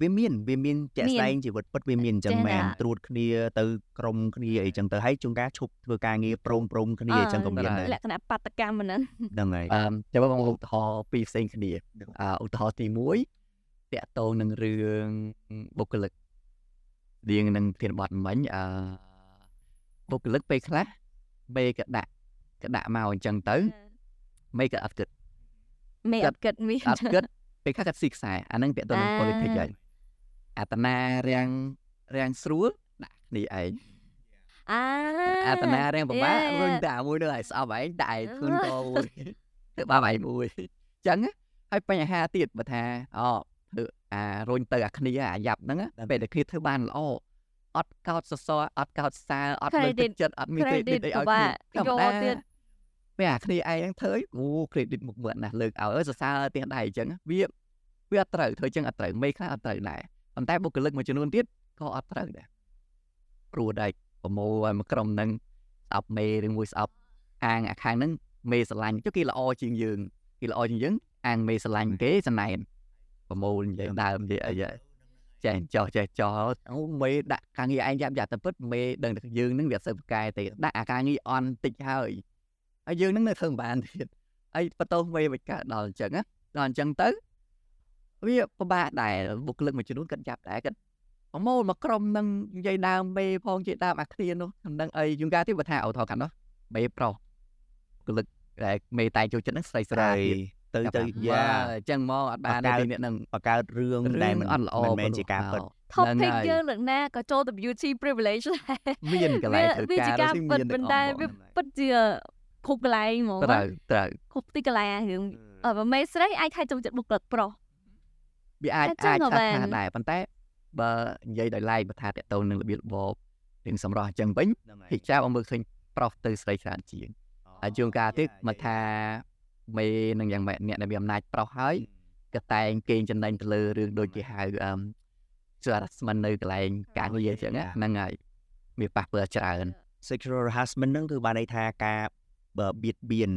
វាមានវាមានជាក់ស្ដែងជីវិតពិតវាមានអញ្ចឹងមែនត្រួតគ្នាទៅក្រុមគ្នាអីចឹងទៅហើយជួនកាលឈប់ធ្វើការងារព្រមព្រំគ្នាអញ្ចឹងក៏មានដែរលក្ខណៈបាតកម្មហ្នឹងហ្នឹងហើយអឺចាំបងឧទាហរណ៍ពីរផ្សេងគ្នាអឺឧទាហរណ៍ទី1តកតងនឹងរឿងបុគ្គលិករៀងនឹងធានបត់មិញអឺ បុគ្គលិកពេលខ្លះមេក៏ដាក់ក៏ដាក់មកអញ្ចឹងទៅមេក៏អត់គិតមេអត់គិតមានអត់គិតពេលខ្លះគាត់ស៊ីខ្សែអាហ្នឹងពាក់ទៅនឹងអា politics ហើយអត្តនារាំងរាំងស្រួលដាក់គ្នាឯងអាអត្តនារាំងពិបាក Yeah, yeah. រុញតែមួយនោះឲ្យស្អប់ឯងដាក់ឯងធ្ងន់តមួយទៅបាបឯងមួយអញ្ចឹងណាហើយបញ្ហាទៀតបើថាអូធ្វើអារុញទៅអាគ្នាអាយ៉ាប់ហ្នឹងណាពេលដែលគ្នាធ្វើបានល្អ អត់កោតសរសើរអត់កោតសើអត់លើកទឹក Credit ចិត្តអត់មាន credit credit អីឲ្យពិបាគ្នាកយកទៀតពេលអាគ្នាឯងហ្នឹងធ្វើឲ្យអូ credit មុខមាត់ណាស់លើកឲ្យសរសើរទៀតដែរអញ្ចឹងវាវាអត់ត្រូវធ្វើអញ្ចឹងអត់ត្រូវមេខ្លះអត់ត្រូវដែរប៉ុន្តែបុគ្គលិកមួយចំនួនទៀតក៏អត់ត្រូវដែរព្រោះដែរប្រមូលឲ្យមកក្រុមហ្នឹងស្អប់មេឬមួយស្អប់អាងអាខាងហ្នឹងមេស្រឡាញ់ចុះគេល្អជាងយើងគេល្អជាងយើងអាងមេស្រឡាញ់គេសណែនប្រមូលនិយាយដើមនិយាយអីហ៎ ចេះចោះចេះចោះអូមេដាក់ការងារឯងយ៉ាប់យ៉ាប់តែពិតមេដឹងតែយើងហ្នឹងវាអត់សូវប្រកែទេដាក់អាការងារអន់តិចហើយហើយយើងហ្នឹងនៅធ្វើមិនបានទៀតហើយបន្ទោសមេមិនកើតដល់អញ្ចឹងណាដល់អញ្ចឹងទៅវាពិបាកដែរបុគ្គលិកមួយចំនួនគាត់ចាប់ដែរគាត់ប្រមូលមកក្រុមហ្នឹងនិយាយដើមមេផងជាដើមអាគ្នានោះមិនដឹងអីយូរកាលទៀតបើថាអូថោកាន់នោះមេប្រុសបុគ្គលិកដែលមេតែចូលចិត្តហ្នឹងស្រីស្ស្រារី ទៀតទៅទៅយ៉ាយ៉ាអញ្ចឹងមកអត់បានបង្កើតទេអ្នកហ្នឹងបង្កើតរឿងដែលមិនអត់ល្អមិនមែនជាការពិត topic យើងលើកណាក៏ចូលទៅ beauty privilege ដែរមានកន្លែងធ្វើវាការជាការនោះពិតមានប៉ុន្តែវាពិតជាគ្រប់កន្លែងហ្មងត្រូវត្រូវគ្រប់ទីកន្លែងអារឿងអឺបើមេស្រីអាចថាចូលចិត្តបុគ្គលិកប្រុសវាអាចអញ្ចឹអាចងក៏ថាបានថាដែរប៉ុន្តែបើនិយាយដោយឡែកបើថាតកតូននឹងរបៀបរបបរឿងសម្រស់អញ្ចឹងវិញភិកចាបងមើលឃើញប្រុសទៅស្រីច្រើនជាងហើយជួនកាលទៀតមកថា មេនឹងយ៉ាងម៉េចអ្នកដែលមានអំណាចប្រុសហើយក៏តែងកេងចំណេញទៅលើរឿងដូចគេហៅអឹម harassment នៅកន្លែងការងារអញ្ចឹងណាហ្នឹងហើយវាប៉ះពាល់ច្រើន sexual harassment ហ្នឹងគឺបានន័យថាការបើបៀតបៀន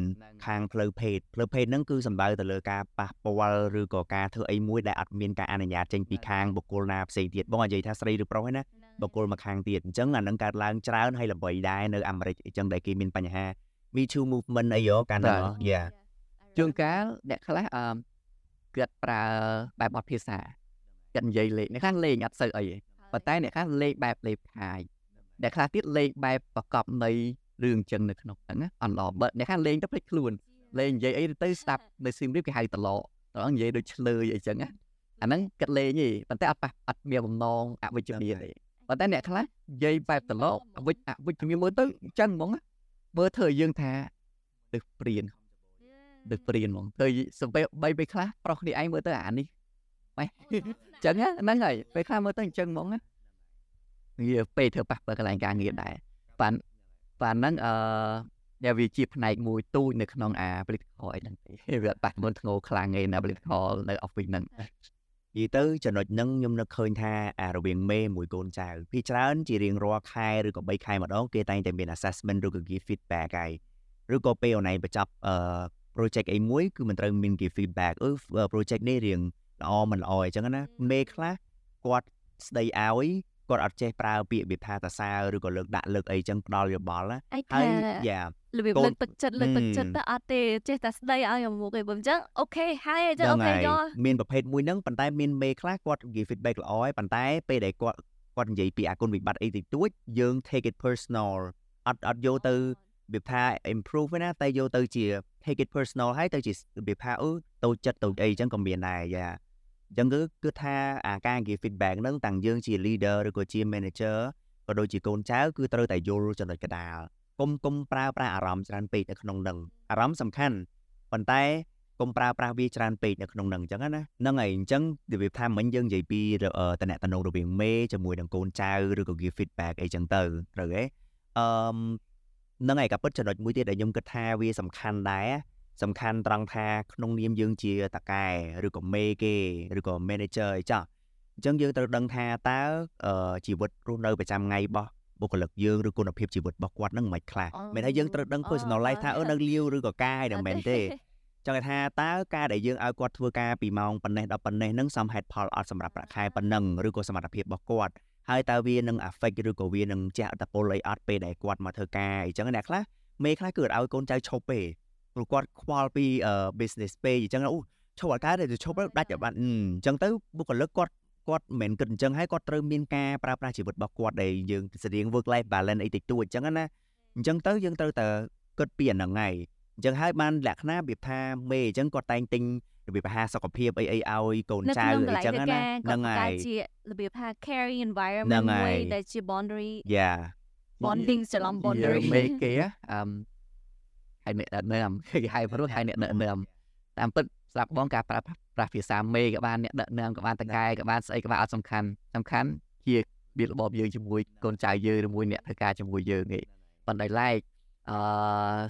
ខាងផ្លូវភេទផ្លូវភេទហ្នឹងគឺសំដៅទៅលើការប៉ះពាល់ឬក៏ការធ្វើអីមួយដែលអត់មានការអនុញ្ញាតចេញពីខាងបុគ្គលណាផ្សេងទៀតបងនិយាយថាស្រីឬប្រុសហ្នឹងណាបុគ្គលមកខាងទៀតអញ្ចឹងអាហ្នឹងកើតឡើងច្រើនហើយល្បីដែរនៅអាមេរិកអញ្ចឹងដែលគេមានបញ្ហា Me Too movement អីយោកាលហ្នឹងយ៉ា ជួនកាលអ្នកខ្លះអឺគាត់ប្រើបែបបទភាសាគាត់និយាយលេងអ្នកខ្លះលេងអត់សូវអីទេប៉ុន្តែអ្នកខ្លះលេងបែបលេបខាយអ្នកខ្លះទៀតលេងបែបប្រកបនៃរឿងចឹងនៅក្នុងហ្នឹងណាអន់ល្អបើអ្នកខ្លះលេងទៅភ្លេចខ្លួនលេងនិយាយអីទៅស្ដាប់នៅស៊ីមរៀបគេហៅតឡកតឡកនិយាយដូចឆ្លើយអីចឹងណាអាហ្នឹងគាត់លេងទេប៉ុន្តែអត់ប៉ះអត់មានបំណងអវិជ្ជមានទេប៉ុន្តែអ្នកខ្លះនិយាយបែបតឡកអវិជ្ជអវិជ្ជមានមើលទៅអញ្ចឹងហ្មងណាមើលធ្វើឲ្យយើងថាទៅព្រៀន ដឹកព្រៀនហ្មងឃើញសំបីបីពេលខ្លះប្រុសគ្នាឯងមើលទៅអានេះម៉េចអញ្ចឹងណាហ្នឹងហើយពេលខ្លះមើលទៅអញ្ចឹងហ្មងណាវាពេលធ្វើប៉ះពាល់កន្លែងការងារដែរប៉ាន់ប៉ាន់ហ្នឹងអឺដែលវាជាផ្នែកមួយទូចនៅក្នុងអា political អីហ្នឹងទេវាអត់ប៉ះមុនធ្ងោខ្លាំងឯណា political នៅ office ហ្នឹងនិយាយទៅចំណុចហ្នឹងខ្ញុំនឹកឃើញថាអារវាងមេមួយកូនចៅភាគច្រើនជារៀងរាល់ខែឬក៏3ខែម្ដងគេតែងតែមាន assessment ឬក៏ give feedback ហើយឬក៏ពេលអូនឯងបញ្ចប់អឺ project អីមួយគឺមិនត្រូវមាន give feedback អឺ project នេះរៀងល្អមិនល្អអញ្ចឹងណាមេខ្លះគាត់ស្ដីឲ្យគាត់អត់ចេះប្រើពាក្យវិថាតសាឬក៏លើកដាក់លើកអីចឹងផ្ដល់យោបល់ណាឯហើថាយយ៉ារបៀបកូនលើកទឹកចិត្តលើកទឹកចិត្តហឹមទៅអត់ទេចេះតែស្ដីឲ្យអាមុខឯងបើអញ្ចឹងអូខេហើយអញ្ចឹងដឹងអូខេហើយយកមានប្រភេទមួយហ្នឹងប៉ុន្តែមានមេខ្លះគាត់ give feedback ល្អហើយប៉ុន្តែពេលដែលគាត់គាត់និយាយពីអគុណវិបត្តិអីតិចតួចយើង take it personal អត់អត់យកទៅរបៀបថា improve ទេណាតែយកទៅជា take it personal ហើយទៅជារបៀបថាអឺតូចចិត្តតូចអីអញ្ចឹងក៏មានដែរយ៉ាអញ្ចឹងគឺគឺថាអាការ give feedback ហ្នឹងតាំងយើងជា leader ឬក៏ជា manager ក៏ដូចជាកូនចៅគឺត្រូវតែយល់ចំណុចកណ្ដាលកុំកុំប្រើប្រាស់អារម្មណ៍ច្រើនពេកនៅក្នុងហ្នឹងអារម្មណ៍សំខាន់ប៉ុន្តែកុំប្រើប្រាស់វាច្រើនពេកនៅក្នុងហ្នឹងអញ្ចឹងណាហ្នឹងហើយអញ្ចឹងរបៀបថាមិញយើងនិយាយពីអឺតំណែងរវាងមេជាមួយនឹងកូនចៅឬក៏ give feedback អីចឹងទៅត្រូវទេអឺមហ្នឹងហើយក៏ពិតចំណុចមួយទៀតដែលខ្ញុំគិតថាវាសំខាន់ដែរសំខាន់ត្រង់ថាក្នុងនាមយើងជាតកែឬក៏មេគេឬក៏ manager អីចាស់អញ្ចឹងយើងត្រូវដឹងថាតើអឺជីវិតរស់នៅប្រចាំថ្ងៃរបស់បុគ្គលិកយើងឬគុណភាពជីវិតរបស់គាត់ហ្នឹងមិនខ្លាចមិនថាយើងត្រូវដឹង personal life ថាអឺនៅលាវឬក៏កាយហ្នឹងមិនមែនទេចង់ថាតើការដែលយើងឲ្យគាត់ធ្វើការពីម៉ោងប៉ុណ្ណេះដល់ប៉ុណ្ណេះហ្នឹងសមហេតុផលអត់សម្រាប់ប្រាក់ខែប៉ុណ្ណឹងឬក៏សមត្ថភាពរបស់គាត់ ហើយតើវានឹង affect ឬក៏វានឹងជះឥទ្ធិពលអីអត់ពេលដែលគាត់មកធ្វើការអញ្ចឹងអ្នកខ្លះមេខ្លះគឺអត់ឲ្យកូនចៅឈប់ទេព្រោះគាត់ខ្វល់ពី business page អញ្ចឹងអូឈប់ឲ្យការទៅឈប់ទៅដាច់ឲ្យបាត់អញ្ចឹងទៅបុគ្គលិកគាត់គាត់មិនមែនគិតអញ្ចឹងហើយគាត់ត្រូវមានការប្រើប្រាស់ជីវិតរបស់គាត់ដែលយើងស្រៀង work life balance អីតិចតួចអញ្ចឹងណាអញ្ចឹងទៅយើងត្រូវតែគិតពីអាហ្នឹងហើយអញ្ចឹងហើយបានលក្ខណៈរបៀបថាមេអញ្ចឹងគាត់តែងទិញ របៀបអាហារសុខភាពអីអីឲ្យកូននៅចៅក្នុងកអីន្លែងចឹងធ្វើណាការហ្នឹងគាត់ហើតែយជារបៀបថា carry ហ្នឹង environment ហើមួយយដែលជា boundary យ៉ា bonding ច្រឡំយើ boundary មេគេអឹមហើយអ្នកដឹកនាំគេហៅព្រោះហើយអ្នកដឹកនាំតាមពិតស្រាប់បងការប្រើប្រាស់ភាសាមេក៏បានអ្នកដឹកនាំក៏បានតកែក៏បានស្អីក៏បានអត់សំខាន់សំខាន់ជាវារបបយើងជាមួយកូនចៅយើងឬមួយអ្នកធ្វើការជាមួយយើងឯងប៉ុន្តែឡែកអឺ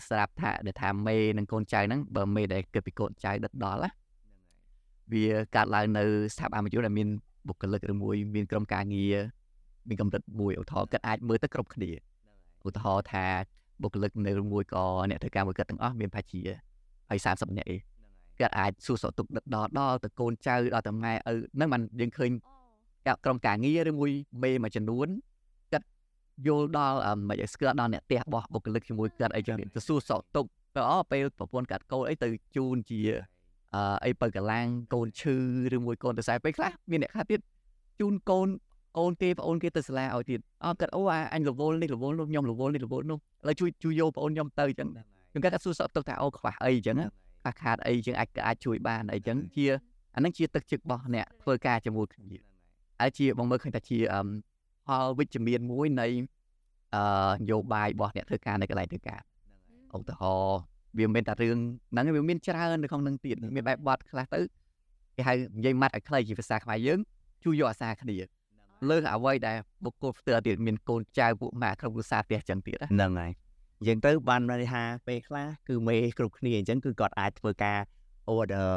ស្រាប់ថាដែលថាមេនិងកូនចៅហ្នឹងបើមេដែលគិតពីកូនចៅដិតដល់ណា វាកើតឡើងនៅស្ថាប័នមួយដែលមានបុគ្គលិកឬមួយមានក្រុមការងារមានកម្រិតមួយឧទាហរណ៍គាត់អាចមើលទៅគ្រប់គ្នាឧទាហរណ៍ថាបុគ្គលិកនៅមួយក៏អ្នកធ្វើការមួយគាត់ទាំងអស់មានប្រហែលជាហើយ30នាក់ឯងគាត់អាចសួរសុខទុក្ខដិតដល់ដល់ទៅកូនចៅដល់ទៅម៉ែឪហ្នឹងมันយើងឃើញកាប់ក្រុមការងារឬមួយមេមួយចំនួនគាត់យល់ដល់អឺមិនឲ្យស្គាល់ដល់អ្នកផ្ទះរបស់បុគ្គលិកជាមួយគាត់អីចឹងទៅសួរសុខទុក្ខទៅអូពេលប្រពន្ធកាត់កូនអីទៅជូនជា អឺអីបើកលាំងកូនឈឺឬមួយកូនទៅខ្សែពេលខ្លះមានអ្នកខ្លះទៀតជូនកូនអូនគេប្អូនគេទៅសាលាឲ្យទៀតអត់គាត់អូអាអញរវល់នេះរវល់នោះខ្ញុំរវល់នេះរវល់នោះឥឡូវជួយជួយយកប្អូនខ្ញុំទៅចឹងខ្ញុំគាត់សួរសុខទុក្ខថាអូខ្វះអីចឹងណាខ្វះខាតអីចឹងអាចអាចជួយបានអីចឹងជាអាហ្នឹងជាទឹកចិត្តរបស់អ្នកធ្វើការជាមួយគ្នាហើយជាបងមើលឃើញថាជាអឹមផលវិជ្ជមានមួយនៃអឺនយោបាយរបស់អ្នកធ្វើការនៅកន្លែងធ្វើការឧទាហរណ៍ វាមិនមែនតែរឿងហ្នឹងទេវាមានច្រើននៅក្នុងហ្នឹងទៀតមានបែបបត់ខ្លះទៅគេហៅនិយាយម៉ាត់ឲ្យខ្លីជាភាសាខ្មែរយើងជួយយកអាសាគ្នាលើសអ្វីដែលបុគ្គលផ្ទាល់ទៀតមានកូនចៅពួកម៉ាក់ក្នុងគ្រួសារផ្ទះចឹងទៀតណាហ្នឹងហើយអញ្ចឹងទៅបានន័យថាពេលខ្លះគឺមេគ្រប់គ្នាអញ្ចឹងគឺគាត់អាចធ្វើការ order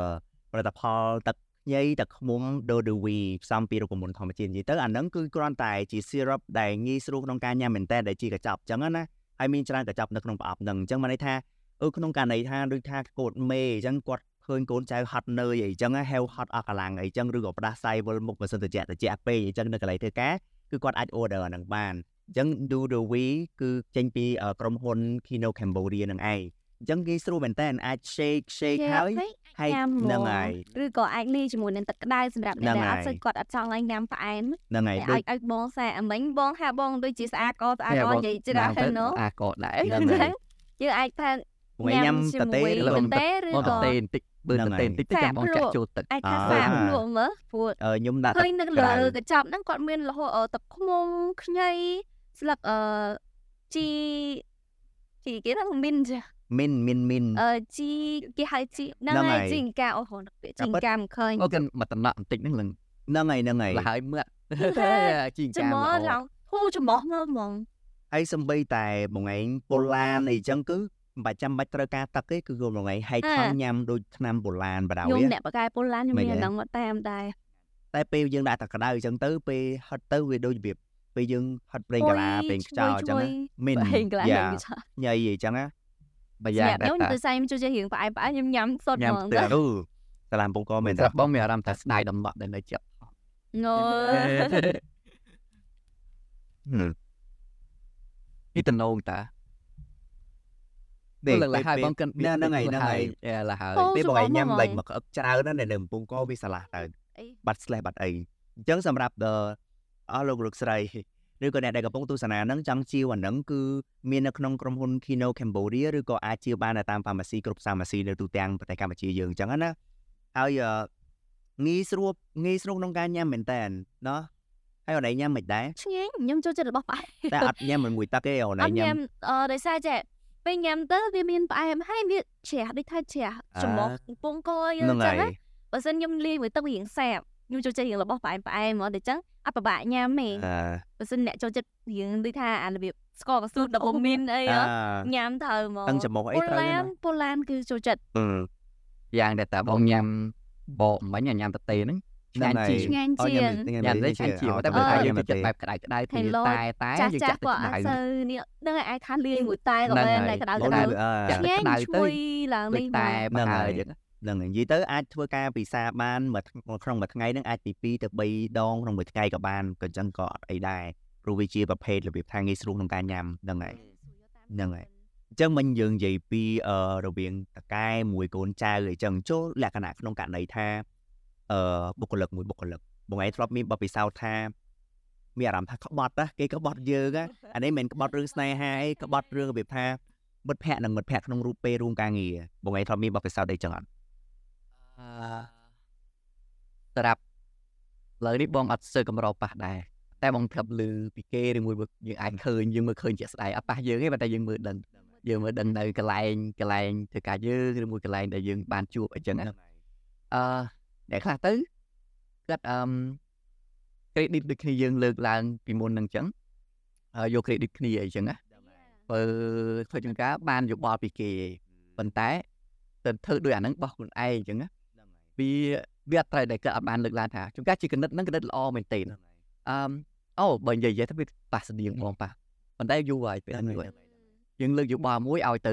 ផលិតផលទឹកខ្ញីទឹកឃ្មុំ Dodovi ផ្សំពីរុក្ខមន្តធម្មជាតិនិយាយទៅអាហ្នឹងគឺគ្រាន់តែជា syrup ដែលងាយស្រួលក្នុងការញ៉ាំមែនតើដែលជាកញ្ចប់អញ្ចឹងណាហើយមានច្រើនកញ្ចប់នៅក្នុងប្រអប់ហ្នឹងអញ្ចឹងបានន័យថា អឺក្នុងករណីថាដូចថាកូនមេអញ្ចឹងគាត់ឃើញកូនចៅហត់នឿយអីចឹងហែវហត់អស់កម្លាំងអីចឹងឬក៏ផ្ដាសាយវិលមុខបើសិនទៅជាតិចពេកអីចឹងនៅកន្លែងធ្វើការគឺគាត់អាច order អាហ្នឹងបានអញ្ចឹង Dodovi គឺចេញពីក្រុមហ៊ុន Kino Cambodia ហ្នឹងឯងអញ្ចឹងងាយស្រួលមែនតើអាច shake shake ហើយហើយញ៉ាំហ្នឹងហ្មងហើយឬក៏អាចលាយជាមួយនឹងទឹកក្តៅសម្រាប់អ្នកហ្នឹងដែលអត់ហើយសូវគាត់អត់ចង់ឡើងញ៉ាំផ្អែមហ្នឹងហើយតែដូចឲ្យឲ្យបងសាអាមិញបងហាបងដូចជាស្អាតកស្អាតហេកបងនិយាយច្រើនទៅណូអាក៏ដែរហ្នឹងហើយយើងអាចថា ថ្ងៃញ៉ាំតទេជាមួយឬបន្ក៏តែឬបងក៏តេបន្តិចបើហ្នឹងតហើយេបន្តិចទៅចាំបងចាក់ចូលទឹកអាចថាអ่าសាកលក់មើលព្រោះអឺខ្ញុំដាក់ឃើទឹកញនៅក្តៅលើកញ្ចប់ហ្នឹងគាត់មានរហូតអឺទឹកឃ្មុំខ្ញីស្លឹកអឺជីជីគេហ្នឹងមីនចាមីនមីនមីនអឺជីគេហៅជីហ្នឹងហ្នឹងហើយហើយជីងកាអូហូពាក្យជីងការពិតកាមិនឃើញអូគេមកតំណក់បន្តិចហ្នឹងលឹងហ្នឹងហើយហ្នឹងហើយលហើយមើលជីងចំកាមមល្អឡងហូចំមោះមើលហ្មងហើយសំបីតែបងឯងប៉ូឡានអីចឹងគឺ មិនបាច់ចាំបាច់ត្រូវការទឹកទេគឺគាត់បងឯងហែកថងញ៉ាំដូចថ្នាំប៉ូឡានបដៅខ្ញុំវាអ្នកបកកែពូឡានខ្ញុំមិនមានទេអាហ្នឹងមកតាមដែរតែពេលយើងដាក់ទឹកក្តៅអញ្ចឹងទៅពេលហិតទៅវាដូចរបៀបពេលយើងហិតប្រេងកាឡាប្រេងខ្យល់អញ្ចឹងណាមីនហេងក្លាយ៉ាហេងឆាញ៉ៃអីចឹងណាបើយ៉ាងញ៉ាំដែរខ្ញុំតាទៅសាយខ្ញុំជួយជារៀងផ្អែមផ្អែមខ្ញុំញ៉ាំសុតញ៉ាំហ្មងផ្ទះទៅអូសាឡាមពងកមែនស្ទេរាប់បងមានអារម្មណ៍ថាស្ដាយដំណក់ដែលនៅជាប់ងើនេះតំណងតា នេះលឹងលហើយបងកិនហ្នឹងហើយហ្នឹងហើយលហើយពេលបងឯងញ៉ាំលេចមកក្អឹកច្រើនណាស់នៅកំពង់កវាឆ្លាស់ទៅអីបាត់ slash បាត់អីអញ្ចឹងសម្រាប់ដល់អស់លោកលោកស្រីឬក៏អ្នកដែលកំពុងទស្សនាហ្នឹងចង់ជាវអាហ្នឹងគឺមាននៅក្នុងក្រុមហ៊ុន Kino Cambodia ឬក៏អាចជាបាននៅតាម pharmacy គ្រប់ pharmacy នៅទូទាំងប្រទេសកម្ពុជាយើងអញ្ចឹងណាហើយអឺងាយស្រួលងាយស្រួលក្នុងការញ៉ាំមែនតើណោះហើយអូនឯងញ៉ាំមិនដែរឆ្ងាញ់ខ្ញុំចូលចិត្តរបស់ផ្អែមតែអត់ញ៉ាំមួយទឹកទេអូនអឯងត់ញ៉ាញ៉ាំំអឺដោយសារចេះ ពេលញ៉ាំទៅវាមានផ្អែមហើយវាជ្រះដូចថាជ្រះចំមុះកំពង់កយើហ្នឹងងចឹហើងយណាបើសិនខ្ញុំលាយមួយទឹកវារៀងសាបខ្ញុំចូលចិត្តរៀងរបស់ផ្អែមផ្អែមហ្មងតែចឹងអត់ពិបាកញ៉ាំទេអឺបើសិនអ្នកចូលចិត្តរៀងដូចថាអារបៀបស្ករកស៊ូដូប៉ាមីនអីអហ៎ឺញ៉ាំត្រូវហ្មងអឹងចំមុះអីពូត្រូវឡាណានពូឡានគឺចូលចិត្តអឺយ៉ាងដែលតាបងញ៉ាំបកមិញញ៉ាំតេហ្នឹង ឆ្ងាញ់ជាងឆ្ងាញ់អូជាញ៉ាំងញ៉ាំទៅឆ្ងាញ់ជាងតែបើថាយើងចូលចិត្តបែបក្តៅក្តៅទៅតែតែចាស់យើងចាចាស់ក់គាត់ទៅអក្តៅត់សូវនេះនឹងអាចថាលាយមួយតែក៏ហ្នឹងបានហើយតែក្តៅអូក្តៅនអឺចាក់ឆ្ងាញ់ក្តៅទៅឈ្ងុយឡើងនេះតែមកបើហ្នឹងហើហើយយយើងហ្នឹងហើយនិយាយទៅអាចធ្វើការពិសាបានមួយថ្ងៃក្នុងមួយថ្ងៃហ្នឹងអាចពី2ទៅ3ដងក្នុងមួយថ្ងៃក៏បានក៏អញ្ចឹងក៏អត់អីដែរព្រោះវាជាប្រភេទរបៀបថាងាយស្រួលក្នុងការញ៉ាំហ្នឹងហើយហ្នឹងហើយអញ្ចឹងមិញយើងនិយាយពីអឺរវាងតកែមួយកូនចៅអីចឹងចូលលក្ខណៈក្នុងករណីថា អឺបុគ្គលិកមួយបុគ្គលិកបងឯងធ្លាប់មានបទពិសោធន៍ថាមានអារម្មណ៍ថាក្បត់ណាគេក្បត់យើងណាអានេះមិនមែនក្បត់រឿងស្នេហាអីក្បត់រឿងរបៀបថាមិត្តភ័ក្តិនិងមិត្តភ័ក្តិក្នុងរូបពេលរួមការងារបងឯងធ្លាប់មានបទពិសោធន៍អីចឹងអត់អឺសម្រាប់លើនេះបងអត់សូវកម្រប៉ះដែរតែបងធ្លាប់ឮពីគេឬមួយយើងអាចឃើញយើងមើលឃើញជាក់ស្ដែងអត់ប៉ះយើងទេប៉ុន្តែយើងមើលដឹងយើងមើលដឹងនៅកន្លែងកន្លែងធ្វើការយើងឬមួយកន្លែងដែលយើងបានជួបអីចឹងណាអឺ អ្នកខ្លះទៅគាត់អឺ credit ដូចគ្នាយើងលើកឡើងពីមុនហ្នឹងចឹងហើយយក credit គ្នាអីចឹងណាបើធ្វើចង្ការបានយោបល់ពីគេប៉ុន្តែទៅធ្វើដោយអាហ្នឹងបោះខ្លួនឯងចឹងណាវាវាអត់ត្រូវដែលគាត់អត់បានលើកឡើងថាចង្ការជាគណិតហ្នឹងគណិតល្អមែនទេអឺអូបើនិយាយទៅវាប៉ះស្តៀងបងប៉ះប៉ុន្តែយូរហើយពេលហ្នឹងយូរយើងលើកយោបល់មួយឲ្យទៅ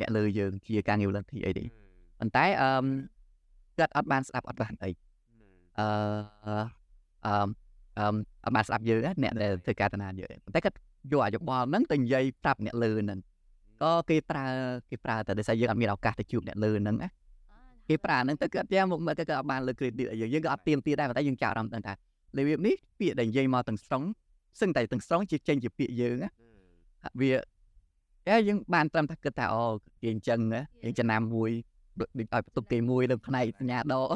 អ្នកលើយើងជាការងារ volunteer អីទេប៉ុន្តែអឺ គាត់អត់បានស្ដាប់អត់បានអីអឺអឺអឺអត់បានស្ដាប់យើងអ្នកដែលធ្វើការតាណាយើងប៉ុន្តែគាត់យកអាយោបល់ហ្នឹងទៅនិយាយប្រាប់អ្នកលើហ្នឹងក៏គេប្រើគេប្រើតែដោយសារយើងអត់មានឱកាសទៅជួបអ្នកលើហ្នឹងណាគេប្រើហ្នឹងទៅគាត់យ៉ាងមកមកគាត់អត់បានលើ credit ឲ្យយើងយើងក៏អត់ទៀមទាដែរប៉ុន្តែយើងចោលអារម្មណ៍ទៅថារបៀបនេះពាក្យដែលនិយាយមកទាំងស្រុងសឹងតែទាំងស្រុងជាចេញជាពាក្យយើងណាវាតែយើងបានត្រឹមថាគិតថាអូគេអញ្ចឹងណាយើងចំណាំមួយ ដូចឲ្យបន្ទុកគេមួយនៅផ្នែកសញ្ញាដក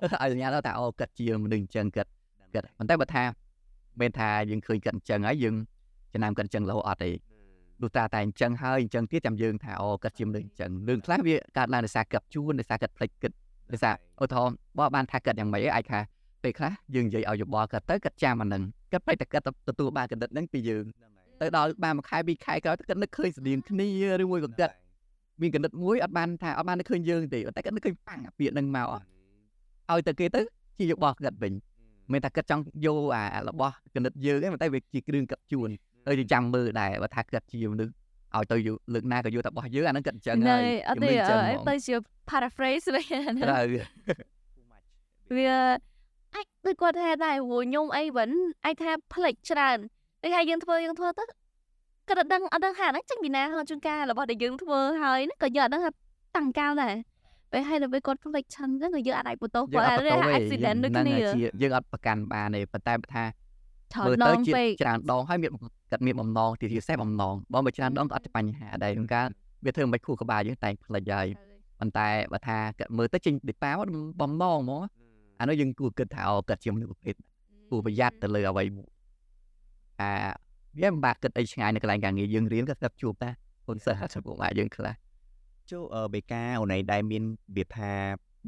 ឲ្យសញ្ញាដកថាអូគិតជាមនុស្សអញ្ចឹងគិតគិតប៉ុន្តែបើថាមិនថាយើងឃើញគិតអញ្ចឹងហើយយើងចំណាំគិតអញ្ចឹងរហូតអត់ទេលុះតាតែអញ្ចឹងហើយអញ្ចឹងទៀតចាំយើងថាអូគិតជាមនុស្សអញ្ចឹងរឿងខ្លះវាកើតឡើងដោយសារគិតជួនដោយសារគិតផ្លេចគិតដោយសារឧទាហរណ៍បើបានថាគិតយ៉ាងម៉េចអាចថាពេលខ្លះយើងនិយាយឲ្យយោបល់គាត់ទៅគាត់ចាំអានឹងគាត់ផ្លេចតែគាត់ទទួលបានគណិតហ្នឹងពីយើងទៅដល់បានមួយខែពីរខែក្រោយគាត់នឹកឃើញស្តៀងគ្នាឬមួយក៏គាត់ មានគណិតមួយអត់បានថាអត់បាននឹកឃើញយើងទេតែគាត់នឹកឃើញប៉ាំងអាពាក្យហ្នឹងមកឲ្យទៅគេទៅជាយោបល់គាត់វិញមិនថាគាត់ចង់យកអារបស់គណិតយើងទេតែវាជាគ្រឿងកាត់ជួនហើយចាំមើលដែរបើថាគាត់ជាមនុស្សឲ្យទៅលើកណាក៏យកតែរបស់យើងអាហ្នឹងគាត់អញ្ចឹងហើយអត់ទេទៅជា paraphrase វិញត្រូវវាអាចដូចគាត់ថាដែរព្រោះខ្ញុំអីវិញអាចថាផ្លេចច្រើនដូចថាយើងធ្វើយើងធ្វើទៅ គាត់អត់ដឹងអត់ដឹងថាហ្នឹងចេញពីណាហើយជួនកាលរបស់ដែលយើងធ្វើហើយក៏យើងអត់ដឹងថាតាំងកាលដែរពេលហើយដល់ពេលគាត់ផ្លេចឆឹងហ្នឹងក៏យើងអត់អាចបន្ទោសគាត់ដែរ accident ដូចគ្នាយើងអត់ប្រកាន់បានទេប៉ុន្តែថាមើលទៅជាច្រើនដងហើយមានគាត់មានបំណងទីពិសេសបំណងបើមិនច្រើនដងក៏អត់បញ្ហាដែរក្នុងការវាធ្វើមិនខួរក្បាលយើងតែផ្លេចហើយប៉ុន្តែបើថាគាត់មើលទៅចេញពីប៉ាបំណងហ្មងអានោះយើងគួរគិតថាអូគាត់ជាមនុស្សប្រភេទគួរប្រយ័ត្នទៅលើអ្វីអា វាមិនបាក់គិតអីឆ្ងាយនៅកន្លែងការងារយើងរៀនក៏ស្ដាប់ជួបដែរហ៊ុនសិស្សសម្រាប់យើងខ្លះចូលបេកាអូនឯងដែលមានវាថា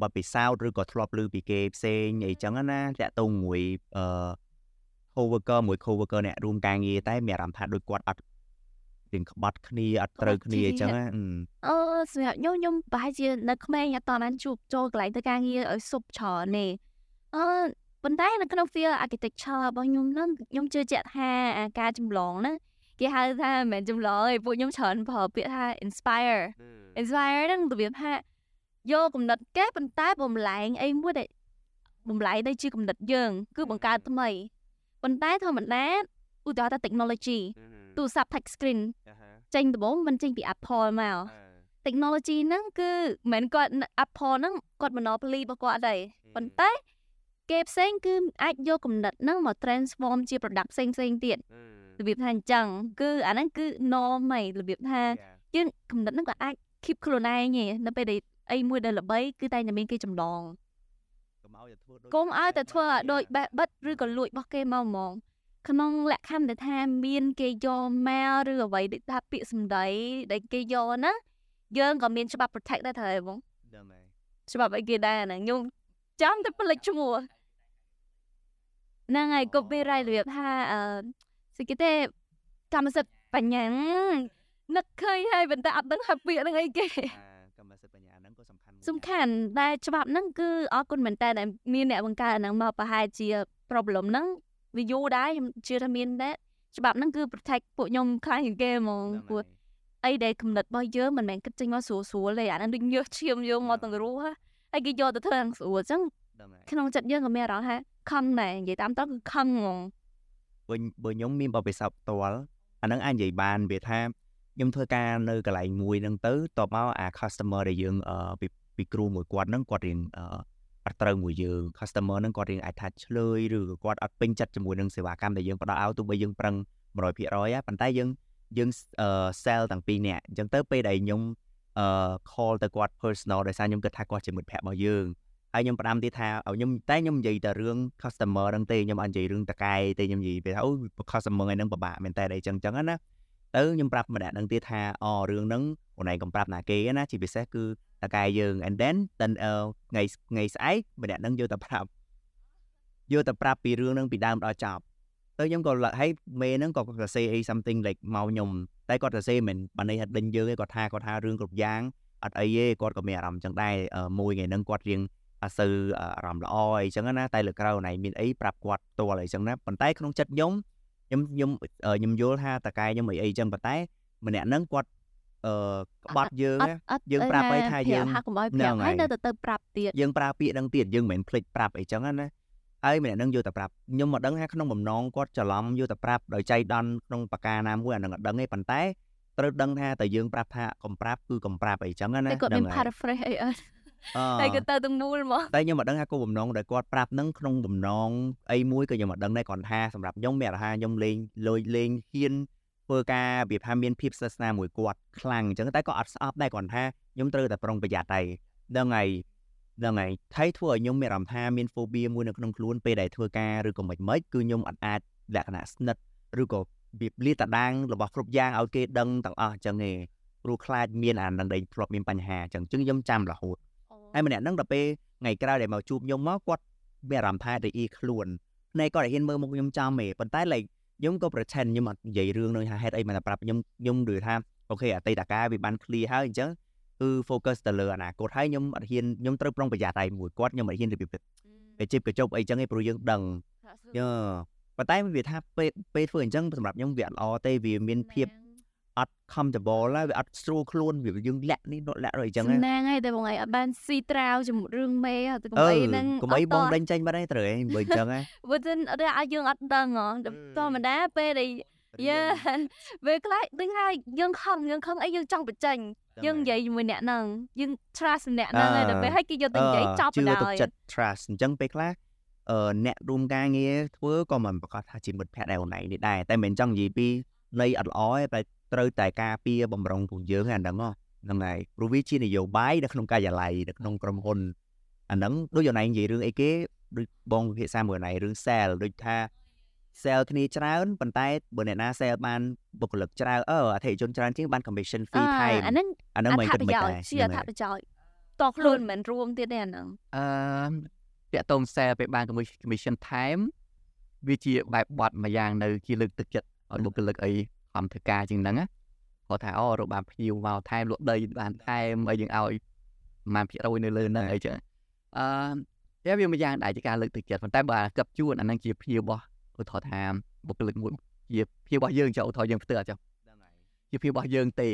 បទពិសោធន៍ឬក៏ធ្លាប់ឮពីគេផ្សេងអីចឹងណាតាក់ទងមួយអឺ coworker មួយ coworker អ្នករួមការងារតែមានអារម្មណ៍ថាដូចគាត់អត់រៀងក្បត់គ្នាអត់ត្រូវគ្នាអញ្ចឹងណាអឺសម្រាប់ខ្ញុំខ្ញុំប្រហែលជានៅក្មេងអត់តបានជួបចូលកន្លែងទៅការងារឲ្យសុបច្រើនទេអឺ ប៉ុន្តែនៅក្នុង field architecture របស់ខ្ញុំហ្នឹងខ្ញុំជឿជាក់ថាការចម្លងហ្នឹងគេហៅថាមិនមែនចម្លងទេពួកខ្ញុំច្រើនប្រើពាក្យថា inspire inspire ហ្នឹងរបៀបថាយកគំនិតគេប៉ុន្តែបំលែងអីមួយដែលបំលែងទៅជាគំនិតយើង គឺបង្កើតថ្មីប៉ុន្តែធម្មតាឧទាហរណ៍ថា technology ទូរស័ព្ទ touch screen ចេញដំបូងមិនចេញពី Apple មក technology ហ្នឹងគឺមិនមែនគាត់ Apple ហ្នឹងគាត់ monopoly របស់គាត់ទេប៉ុន្តែ គេផ្សេងគឺអាចយកគំនិតហ្នឹងមក transform ជា product ផ្សេងផ្សេងទៀតរបៀបថាអញ្ចឹងគឺអាហ្នឹងគឺ norm ហីរបៀបថាយើងគំនិតហ្នឹងក៏អាច keep ខ្លួនឯងឯងនៅពេលដែលអីមួយដែលល្បីគឺតែតែមានគេចម្លងកុំឲ្យតែធ្វើឲ្យដូចបេះបិទឬក៏លួចរបស់គេមកហ្មងក្នុងលក្ខខណ្ឌដែលថាមានគេយកមកឬអ្វីដែលថាពាក្យសម្ដីដែលគេយកណាយើងក៏មានច្បាប់ protect ដែរត្រូវបងច្បាប់អីគេដែរណាខ្ញុំចាំតែផ្លេចឈ្មោះ ហ្នឹងហើយ copyright របៀបថាអឺស្គីទេកម្មសិទ្ធិបញ្ញានឹកឃើញហើយប៉ុន្តែអត់ដឹងថាពាក្យហ្នឹងអីគេកម្មសិទ្ធិបញ្ញាហ្នឹងក៏សំខាន់សំខាន់ដែលច្បាប់ហ្នឹងគឺអរគុណមែនតើដែលមានអ្នកបង្កើតហ្នឹងមកប្រហែលជា problem ហ្នឹងវាយូរដែរខ្ញុំជឿថាមានដែរច្បាប់ហ្នឹងគឺ protect ពួកខ្ញុំខ្លាំងជាងគេហ្មងព្រោះអីដែលគំនិតរបស់យើងមិនមែនគិតចេញមកស្រួលស្រួលទេអាហ្នឹងដូចញើសឈាមយើងមកទាំងរស់ហើយគេយកទៅធ្វើយ៉ាងស្រួលអញ្ចឹងក្នុងចិត្តយើងក៏មានអារម្មណ៍ថា ខឹងដែរនិយាយតាមតើគឺខឹងហ្មងវិញបើខ្ញុំមានបបិសោតផ្ទាល់អាហ្នឹងអាចនិយាយបានវាថាខ្ញុំធ្វើការនៅកន្លែងមួយហ្នឹងទៅតបមកអា customer ដែលយើងពីពីគ្រូមួយគាត់ហ្នឹងគាត់រៀងអត់ត្រូវមួយយើង customer ហ្នឹងគាត់រៀងអាចថាឆ្លើយឬក៏គាត់អត់ពេញចិត្តជាមួយនឹងសេវាកម្មដែលយើងផ្ដល់ឲ្យទោះបីយើងប្រឹង100%ហ៎ប៉ុន្តែយើងយើងអឺ sell ទាំងពីរនាក់អញ្ចឹងទៅពេលដែលខ្ញុំអឺ call ទៅគាត់ personal ដោយសារខ្ញុំគិតថាគាត់ជាមិត្តភក្តិរបស់យើង ហើយខ្ញុំផ្ដាំទៀតថាឲ្យខ្ញុំតែខ្ញុំនិយាយតែរឿង customer ហ្នឹងទេខ្ញុំអត់និយាយរឿងតកែទេខ្ញុំនិយាយពេលថាអូ customer ហ្នឹងពិបាកមែនតើអីចឹងចឹងណាទៅខ្ញុំប្រាប់ម្នាក់ហ្នឹងទៀតថាអូរឿងហ្នឹងអូនឯងកុំប្រាប់ណាគេណាជាពិសេសគឺតកែយើង and then ថ្ងៃថ្ងៃស្អែកម្នាក់ហ្នឹងយកទៅប្រាប់យកទៅប្រាប់ពីរឿងហ្នឹងពីដើមដល់ចប់ទៅខ្ញុំក៏ហើយមេហ្នឹងក៏គាត់សរសេរអី something like មកខ្ញុំតែគាត់សរសេរមិនបានន័យថាដេញយើងទេគាត់ថាគាត់ថារឿងគ្រប់យ៉ាងអត់អីទេគាត់ក៏មានអារម្មណ៍ចឹងដែរមួយថ្ងៃហ្នឹងគាត់រៀង អត់សូវអារម្មណ៍ល្អអីចឹងណាតែលើក្រៅណៃមានអីប្រាប់គាត់ផ្ទាល់អីចឹងណាប៉ុន្តែក្នុងចិត្តខ្ញុំខ្ញុំខ្ញុំខ្ញុំយល់ថាតកែខ្ញុំអីអីចឹងប៉ុន្តែម្នាក់ហ្នឹងគាត់អឺក្បត់យើងយើងប្រាប់ឲ្យថាយើងហាក់កុំឲ្យប្រាប់ហើយនៅទៅទៅប្រាប់ទៀតយើងប្រើពាក្យហ្នឹងទៀតយើងមិនមែនភ្លេចប្រាប់អីចឹងណាហើយម្នាក់ហ្នឹងយកទៅប្រាប់ខ្ញុំមកដឹងថាក្នុងបំណងគាត់ច្រឡំយកទៅប្រាប់ដោយចៃដន្យក្នុងបកាណាមួយអានឹងអត់ដឹងទេប៉ុន្តែត្រូវដឹងថាតើយើងប្រាប់ថាកុំប្រាប់គឺកុំប្រាប់អីចឹងណាគាត់មាន paraphrase អីអត់ តែគាត់ទៅទាំងមូលមកតែខ្ញុំមិនដឹងថាគោលបំណងដែលគាត់ប្រាប់នឹងក្នុងបំណងអីមួយក៏ខ្ញុំមិនដឹងដែរគាត់ថាសម្រាប់ខ្ញុំមានអារម្មណ៍ខ្ញុំលេងលុយលេងហ៊ានធ្វើការវាថាមានភាពស្និទ្ធស្នាលមួយគាត់ខ្លាំងអញ្ចឹងតែក៏អត់ស្អប់ដែរគាត់ថាខ្ញុំត្រូវតែប្រុងប្រយ័ត្នដែរដឹងហើយហ្នឹងហើយថៃធ្វើឲ្យខ្ញុំមានអារម្មណ៍ថាមាន phobia មួយនៅក្នុងខ្លួនពេលដែលធ្វើការឬក៏មិនមិនគឺខ្ញុំអត់អាចលក្ខណៈស្និទ្ធឬក៏វាលាតដាងរបស់គ្រប់យ៉ាងឲ្យគេដឹងទាំងអស់អញ្ចឹងឯងព្រោះខ្លាចមានអានឹងដែលធ្លាប់មានបញ្ហាអញ្ចឹងអញ្ចឹងខ្ញុំចាំរហូត ហើយម្នាក់ហ្នឹងដល់ពេលថ្ងៃក្រោយដែលមកជួបខ្ញុំមកគាត់មានអារម្មណ៍ថាដូចអ៊ីខ្លួនភ្នែកគាត់ហ៊ានមើលមុខខ្ញុំចំទេប៉ុន្តែ like ខ្ញុំក៏ pretend ខ្ញុំអត់និយាយរឿងនោះថាហេតុអីមិនតែប្រាប់ខ្ញុំខ្ញុំឬថាអូខេអតីតកាលវាបាន clear ហើយអញ្ចឹងគឺ focus ទៅលើអនាគតហើយខ្ញុំអត់ហ៊ានខ្ញុំត្រូវប្រុងប្រយ័ត្នតែមួយគាត់ខ្ញុំអត់ហ៊ានរបៀបទៅជិបកញ្ចប់អីចឹងឯងព្រោះយើងដឹងយើប៉ុន្តែវាថាពេលពេលធ្វើអញ្ចឹងសម្រាប់ខ្ញុំវាអត់ល្អទេវាមានភាព អត់ comfortable ហើយវាអត់ស្រួលខ្លួនវាយើងលាក់នេះលាក់រអីចឹងហ្នឹងហើយតែបងឯងអត់បានស៊ីត្រាវជាមួយរឿងមេទៅកុំអីហ្នឹងកុំអីបងដេញចេញបាត់ឯងត្រូវឯងបើអញ្ចឹងហ៎បើមិនអត់ឲ្យយើងអត់ដឹងហ៎ធម្មតាពេលដែលយើពេលខ្លះដឹងហើយយើងខំយើងខំអីយើងចង់បញ្ចេញយើងនិយាយជាមួយអ្នកហ្នឹងយើង trust អ្នកហ្នឹងហើយដល់ពេលឲ្យគេយកទៅនិយាយចប់បណ្ដោយជឿទុកចិត្ត trust អញ្ចឹងពេលខ្លះអឺអ្នករួមការងារធ្វើក៏មិនប្រកាសថាជាមិត្តភក្តិដែរអូនឯងនេះដែរតែមិនចង់និយាយពីនៃអត់ល្អទេតែ ត្រូវតែការពារបំរុងពួកយើងហ្នឹងហ្នឹងហើយព្រោះវាជានយោបាយនៅក្នុងការិយាល័យនៅក្នុងក្រុមហ៊ុនអាហ្នឹងដូចអូនឯងនិយាយរឿងអីគេដូចបងពិភាក្សាមួយអូនឯងរឿង sale ដូចថា sale គ្នាច្រើនប៉ុន្តែបើអ្នកណា sale បានបុគ្គលិកច្រើនអឺអតិថិជនច្រើនជាងបាន commission fee ថែមអាហ្នឹងអាហ្នឹងមិនគិតមិនដែរជាអត្ថប្រយោជន៍តខ្លួនមិនរួមទៀតទេអាហ្នឹងអឺតាក់តង sale ពេលបាន commission ថែមវាជាបែបបត់មួយយ៉ាងនៅជាលើកទឹកចិត្តឲ្យបុគ្គលិកអី ខំធ្វើការជាងហ្នឹងណាគាត់ថាអូរកបានភ្ញៀវមកថែមលក់ដីបានថែមអីយើងឲ្យប្រហែលភាគរយនៅលើហ្នឹងអីចឹងអឺតែវាមួយយ៉ាងដែរជាការលើកទឹកចិត្តប៉ុន្តែបើកັບជួនអាហ្នឹងជាភ្ញៀវរបស់ឧទាហរណ៍ថាបុគ្គលិកមួយជាភៀវរបស់យើងចុះឧទាហរណ៍យើងផ្ទើអត់ចុះជាភៀវរបស់យើងទេ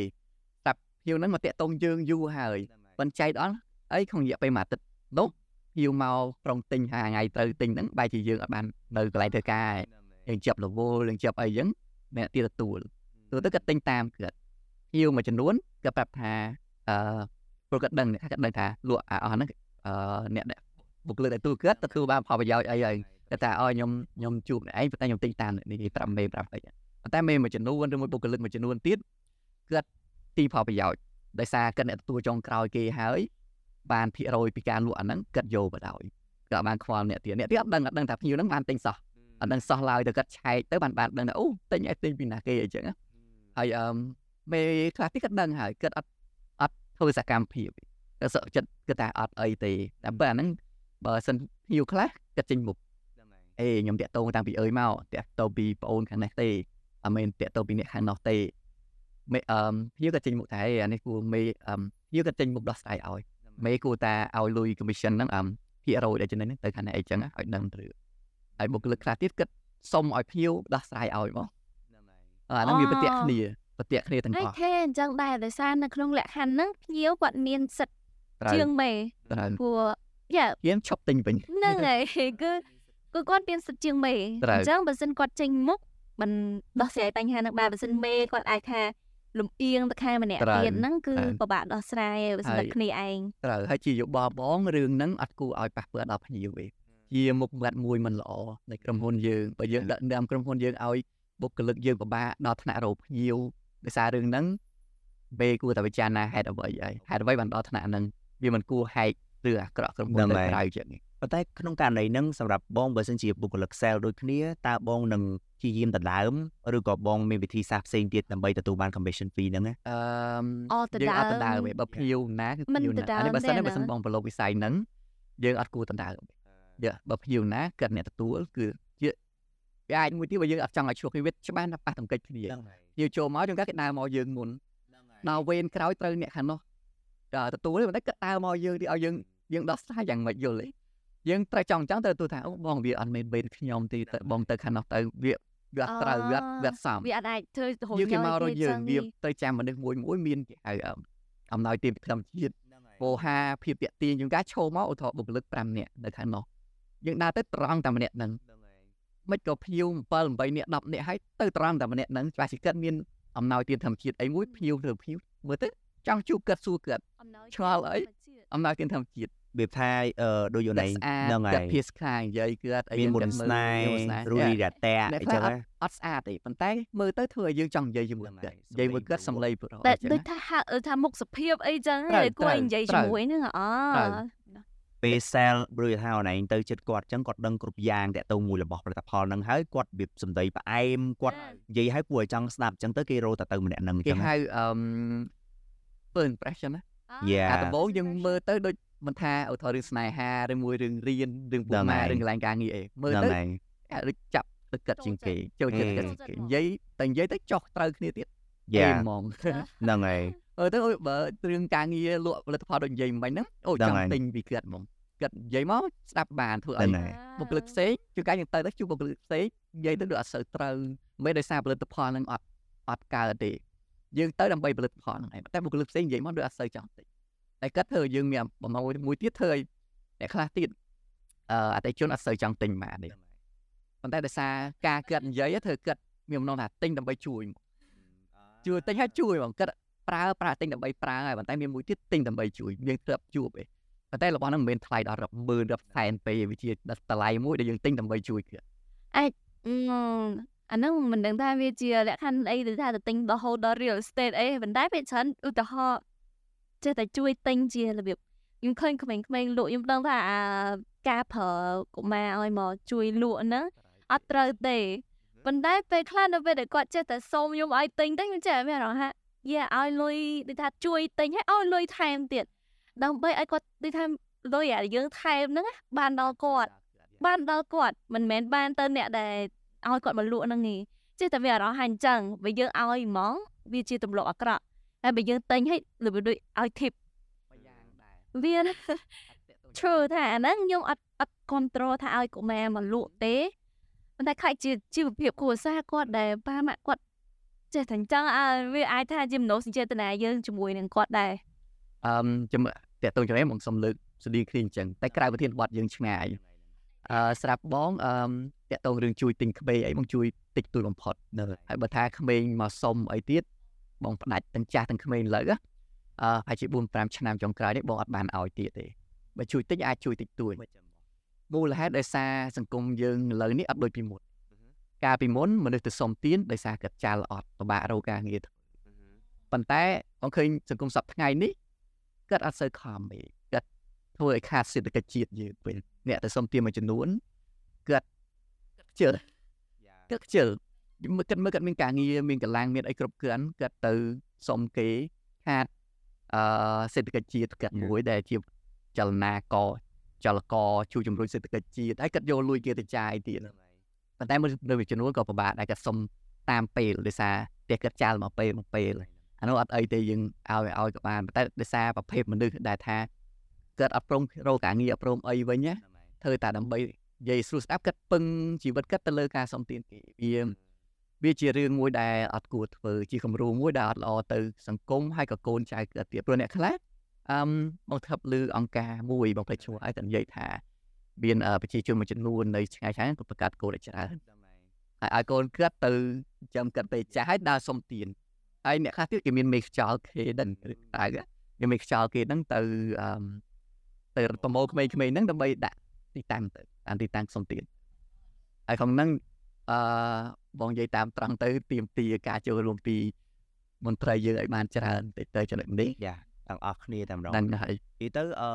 តែភៀវហ្នឹងមកតាក់តងយើងយូរហើយប៉ុន្តែចៃដល់អីក្នុងរយៈពេលមួយអាទិត្យនោះភៀវមកប្រងទិញហាថ្ងៃត្រូវទិញហ្នឹងបែរជាយើងអត់បាននៅកន្លែងធ្វើការយើងជាប់រវល់យើងជាប់អីចឹង អ្នកទៀតទទួលទៅទៅគាត់ទិញតាមគាត់ភៀវមួយចំនួនគាត់ប្រាប់ថាអឺព្រោះគាត់ដឹងថាគាត់ដឹងថាលក់អស់ហ្នឹងអឺអ្នកបុគ្គលិកដែលទូគាត់ទទួលបានផលប្រយោជន៍អីហើយគាត់ថាឲ្យខ្ញុំខ្ញុំជួបឯងប៉ុន្តែខ្ញុំទិញតាមនេះប្រាប់មេប្រាប់អីប៉ុន្តែមេមួយចំនួនឬមួយបុគ្គលិកមួយចំនួនទៀតគាត់ទីផលប្រយោជន៍ដោយសារគាត់អ្នកទទួលចុងក្រោយគេហើយបានភាគរយពីការលក់អាហ្នឹងគាត់យកបដោយគាត់បានខ្វល់អ្នកទៀតអ្នកទៀតអត់ដឹងអត់ដឹងថាភ្ញៀវហ្នឹងបានទិញសោះ អត់ដឹងសោះឡើយទៅគាត់ឆែកទៅបានបានដឹងថាអូទិញឲ្យទិញពីណាគេអញ្ចឹងហើយអឺមេខ្លះទៀតគាត់ដឹងហើយគាត់អត់អត់ធ្វើសកម្មភាពគាត់សក់ចិត្តគាត់ថាអត់អីទេតែបើអាហ្នឹងបើសិនភ្ញៀវខ្លះគាត់ចេញមុខអេខ្ញុំតាក់ទងតាំងពីអើយមកតាក់ទងពីប្អូនខាងនេះទេអមែនតាក់ទងពីអ្នកខាងនោះទេមេអឺភ្ញៀវក៏ចេញមុខថាអេអានេះគួរមេអឺភ្ញៀវក៏ចេញមុខដោះស្រាយឲ្យមេគួរតាឲ្យលុយ commission ហ្នឹងអឺភាគរយដែលចំណេញទៅខាងនេះអីចឹងឲ្យដឹងទៅ ហើយបុគ្គលិកខ្លះទៀតគិតសុំឲ្យភ្ញៀវដោះស្រាយឲ្យមកអាហ្នឹងវាប្រតិគ្នាប្រតិគ្នាទាំងអស់ហេអញ្ចឹងដែរដោយសារនៅក្នុងលក្ខខណ្ឌហ្នឹងភ្ញៀវគាត់មានសិទ្ធជាងមេព្រោះយ៉ាហ៊ានឈប់ទិញវិញហ្នឹងហើយគឺគឺគាត់មានសិទ្ធជាងមេអញ្ចឹងបើសិនគាត់ចេញមុខមិនដោះស្រាយបញ្ហានឹងបានបើសិនមេគាត់អាចថាលំអៀងទៅខាងម្នាក់ទៀតហ្នឹងគឺពិបាកដោះស្រាយបើសិនតែគ្នាឯងត្រូវហើយជាយោបល់បងរឿងហ្នឹងអត់គួរឲ្យប៉ះពាល់ដល់ភ្ញៀវទេ ជាមុខមាត់មួយមិនល្អនៃក្រុមហ៊ុនយើងបើយើងដឹកនាំក្រុមហ៊ុនយើងឲ្យបុគ្គលិកយើងពិបាកដល់ថ្នាក់រោភ្ញៀវដោយសាររឿងហ្នឹងពេលគួរតែពិចារណាហេតុអ្វីហើយហេតុអ្វីបានដល់ថ្នាក់ហ្នឹងវាមិនគួរហែកឬអាក្រក់ក្រុមហ៊ុនទៅក្រៅជាងនេះប៉ុន្តែក្នុងករណីហ្នឹងសម្រាប់បងបើសិនជាបុគ្គលិក sale ដូចគ្នាតើបងនឹងព្យាយាមដណ្ដើមឬក៏បងមានវិធីសាស្ត្រផ្សេងទៀតដើម្បីទទួលបាន commission fee ហ្នឹងណាអឺអត់ដយើងអត់ដដើណ្ដើមមទេបើភ្ញៀវណាគឺមិនភ្ញៀវដណាណ្ដើមអានេះបើសិនទេទេបើសិនណាបងប្រឡូកវិស័យហ្នឹងយើងអត់គួរដណ្ដើមយើ បើភ្ញៀវណាគាត់អ្នកទទួលគឺជាវាអាចមួយទៀតបើយើងអត់ចង់ឲ្យឆ្លោះគ្នាវាច្បាស់ណាស់ប៉ះទង្គិចគ្នាយើងចូលមកយើងគាត់គេដើរមកយើងមុនដល់វេនក្រោយត្រូវអ្នកខាងនោះដល់ទទួលទេប៉ុន្តែគាត់ដើរមកយើងទីឲ្យយើងយើងដោះស្រាយយ៉ាងម៉េចយល់ទេយើងត្រូវចង់ចង់ទៅទទួលថាអូបងវាអត់មែនវេនខ្ញុំទេទៅបងទៅខាងនោះទៅវាវាអត់ត្រូវវាអត់វាអត់សមវាអត់អាចធ្វើរហូតយើងគេញ៉មករទេកយើងចឹងវានេះទៅចាំមនុស្សមួយមួយមានគេហៅអឺអំណោយទានពីធម្មជាតិវោហាភាពតាក់ទាញយើងការឈោមកឧទាហរណ៍បុគ្គលិក5នាក់នៅខាងនោះ យើងដើរទៅត្រង់តែម្នាក់ហ្នឹងមិនក៏ភ្ញៀវ7 8នាក់10នាក់ហើយទៅត្រង់តែម្នាក់ហ្នឹងច្បាស់ជាគាត់មានអំណោយទានធម្មជាតិអីមួយភ្ញៀវទៅភ្ញៀវមើលទៅចង់ជួបគាត់សួរគាត់អំណោយឆ្ងល់អីធម្មជាតិអំណោយទានធម្មជាតិវាថាអឺដូចយូរណៃគាត់ស្អាតហ្នឹងហើគាត់យភាសខាងនិយាយគាត់អីមានមុនគាត់ស្នេហ៍មានមុនស្នេហ៍រូរីរ៉ាតែអ្នកអីខ្លះចឹងអត់ណាអត់ស្អាតទេប៉ុន្តែមើលទៅធ្វើឲ្យយើងចង់និយាយជាមួយហ្នឹងហើយគាត់និយាយមួយគាត់សំសំឡេឡេងងព្រោះតែអញ្ចឹងដូចណាថាហាក់ថាមុខសភាពអីចឹងត្រូវឯងគួរឲ្យនិយាយត្រូវជាមួយហ្នឹងអត្រូវ ពេល sell ឬថាអនឡាញទៅចិត្តគាត់ចឹងគាត់ដឹងគ្រប់យ៉ាងតាក់ទងមួយរបស់ផលិតផលហ្នឹងហើយគាត់វាសំដីផ្អែមគាត់និយាយឲ្យគួរឲ្យចង់ស្ដាប់ចឹងទៅគេរោទៅទៅម្នាក់ហ្នឹងគេចឹងណាហៅអឺ first impression ណា Yeah អាដំបូងយើងមើលទៅដូចមិនថាឧទាហរណ៍រឿងស្នេហាឬមួយរឿងរៀនរឿងពុកហ្នឹងម៉ែហើយរឿងកន្លែងការងារអីមើលហ្នឹងទៅហើយអាចដូចចាប់ទឹកកាត់ជាងគេចូលចិត្តហេកាត់ជាងគេនិយាយតែនិយាយទៅចោះត្រូវគ្នាទៀតយ៉ាហ្មងហ្នឹងហើយ អឺទៅអូយបើរឿងការងារលក់ផលិតផលដូចនិយាយមិញហ្នឹងអូហ្នឹងចង់ហើយទិញពីគាត់ហ្មងគាត់និយាយមកស្ដាប់បានធ្វើហ្នឹងឲ្យហើយបុគ្គលិកផ្សេងជួនកាលយើងទៅទៅជួបបុគ្គលិកផ្សេងនិយាយទៅដូចអត់សូវត្រូវមិនដោយសារផលិតផលហ្នឹងអត់អត់កើតទេយើងទៅដើម្បីផលិតផលហ្នឹងឯងតែបុគ្គលិកផ្សេងនិយាយមកដូចអត់សូវចង់ទិញតែគាត់ធ្វើឲ្យយើងមានបំណងមួយទៀតធ្វើឲ្យអ្នកខ្លះទៀតអឺអតិថិជនអត់សូវចង់ទិញបានទេប៉ុន្តែដោយសារការគាត់និយាយធ្វើគាត់មានបំណងថាទិញដើម្បីជួយហ្មងជួយទិញឲ្យជួយហ្មងគាត់ ប្រើប្រើទិញដើម្បីប្រើហើយប៉ុន្តែមានមួយទៀតទិញដើម្បីជួយយើងធ្លាប់ជួបឯងប៉ុន្តែរបស់ហ្នឹងមិនមែនថ្លៃដល់រាប់ម៉ឺនរាប់សែនពេកវាជាតម្លៃមួយដែលយើងទិញដើម្បីជួយគាត់អឺអាហ្នឹងមិនដឹងថាវាជាលក្ខខណ្ឌអីឬថាទៅទិញរហូតដល់ real estate អីប៉ុន្តែពេលច្រើនឧទាហរណ៍ចេះតែជួយទិញជារបៀបខ្ញុំឃើញក្មេងៗលក់ខ្ញុំដឹងថាអាការប្រើកុមារឲ្យមកជួយលក់ហ្នឹងអត់ត្រូវទេប៉ុន្តែពេលខ្លះនៅពេលដែលគាត់ចេះតែសូមខ្ញុំឲ្យទិញទៅខ្ញុំចេះតែមានអារម្មណ៍ថា យ៉ាឲ្យលុយដូចថាជួយទិញហើយឲ្យលុយថែមទៀតដើម្បីឲ្យគាត់ដូចថាលុយអាយើងថែមហ្នឹងណាបានដល់គាត់បានដល់គាត់មិនមែនបានទៅអ្នកដែលឲ្យគាត់មកលក់ហ្នឹងទេចេះតែវាអារម្មណ៍ថាអញ្ចឹងបើយើងឲ្យហ្មងវាជាទម្លាប់អាក្រក់ហើយបើយើងទិញឲ្យលើកដូចឲ្យ tip វា true ថាអាហ្នឹងខ្ញុំអត់អត់ control ថាឲ្យកុមារមកលក់ទេប៉ុន្តែខ្លាចជាជីវភាពគ្រួសារគាត់ដែលប៉ាម៉ាក់គាត់ ចេះតែអញ្ចឹងអើវាអាចថាជាមនោសញ្ចេតនាយើងជាមួយនឹងគាត់ដែរអឺជំតេតតងចំណេះមកសុំលើកស្តីគ្នាអញ្ចឹងតែក្រៅប្រធានបទយើងឆ្ងាយអឺស្រាប់បងអឺតេតតងរឿងជួយទិញក្មេងអីបងជួយតិចតួចបំផុតហើយបើថាក្មេងមកសុំអីទៀតបងផ្ដាច់ទាំងចាស់ទាំងក្មេងលើអឺហើយជា4 5ឆ្នាំចុងក្រោយនេះបងអត់បានឲ្យទៀតទេបើជួយតិចអាចជួយតិចតួចមូលហេតុដោយសារសង្គមយើងឥឡូវនេះអត់ដូចពីមុន កាលពីមុនមនុស្សទៅសុំទានដោយសារកាត់ចាល់អត់ពិបាករកការងារធ្វើប៉ុន្តែបងឃើញសង្គមសប្តាហ៍ថ្ងៃនេះគាត់អត់សូវខំទេគាត់ធ្វើឲ្យខាតសេដ្ឋកិច្ចជាតិយើងវិញអ្នកទៅសុំទានមួយចំនួនគាត់ខ្ជិលគាត់ខ្ជិលមើលគាត់មើលគាត់មានការងារមានកម្លាំងមានអីគ្រប់គ្រាន់គាត់ទៅសុំគេខាតអឺសេដ្ឋកិច្ចជាតិគាត់មួយដែលជាចលនាកចលករជួយជំរុញសេដ្ឋកិច្ចជាតិហើយគាត់យកលុយគេទៅចាយទៀត ប៉ុន្តែមួយនៅមួយចំនួនក៏ពិបាកដែរគាត់សុំតាមពេលដោយសារផ្ទះគាត់ចាល់មកពេលមកពេលអានោះអត់អីទេយើងឲ្យឲ្យក៏បានប៉ុន្តែដោយសារប្រភេទមនុស្សដែលថាគាត់អត់ព្រមរកការងារអត់ព្រមអីវិញណាធ្វើតែដើម្បីនិយាយស្រួលស្ដាប់គាត់ពឹងជីវិតគាត់ទៅលើការសំទានគេវាវាជារឿងមួយដែលអត់គួរធ្វើជាគំរូមួយដែលអត់ល្អទៅសង្គមហើយក៏កូនចៅគាត់ទៀតព្រោះអ្នកខ្លះអឹមមកធ្វើលើអង្គការមួយបងភ្លេចឈ្មោះឲ្យតែនិយាយថា មានប្រជាជនមួយចំនួននៅឆ្ងាយឆ្ងាយក៏បង្កើតកូនឲ្យច្រើនហើយឲ្យកូនគាត់ទៅចាំគាត់ទៅចាស់ហើយដើរសុំទានហើយអ្នកខ្លះទៀតគេមានមេខ្យល់គេដឹងតើគេមេខ្យល់គេហ្នឹងទៅអឺទៅប្រមូលក្មេងៗហ្នឹងដើម្បីដាក់ទីតាំងទៅតាមទីតាំងសុំទៀតហើយក្នុងហ្នឹងអឺបងនិយាយតាមត្រង់ទៅទៀមទាការចូលរួមពីមន្ត្រីយើងឲ្យបានច្រើនទៅទៅចំណុចនេះយ៉ា ទាំងអស់គ្នាតែម្ដងហ្នឹងហើយនិយាយទៅអឺ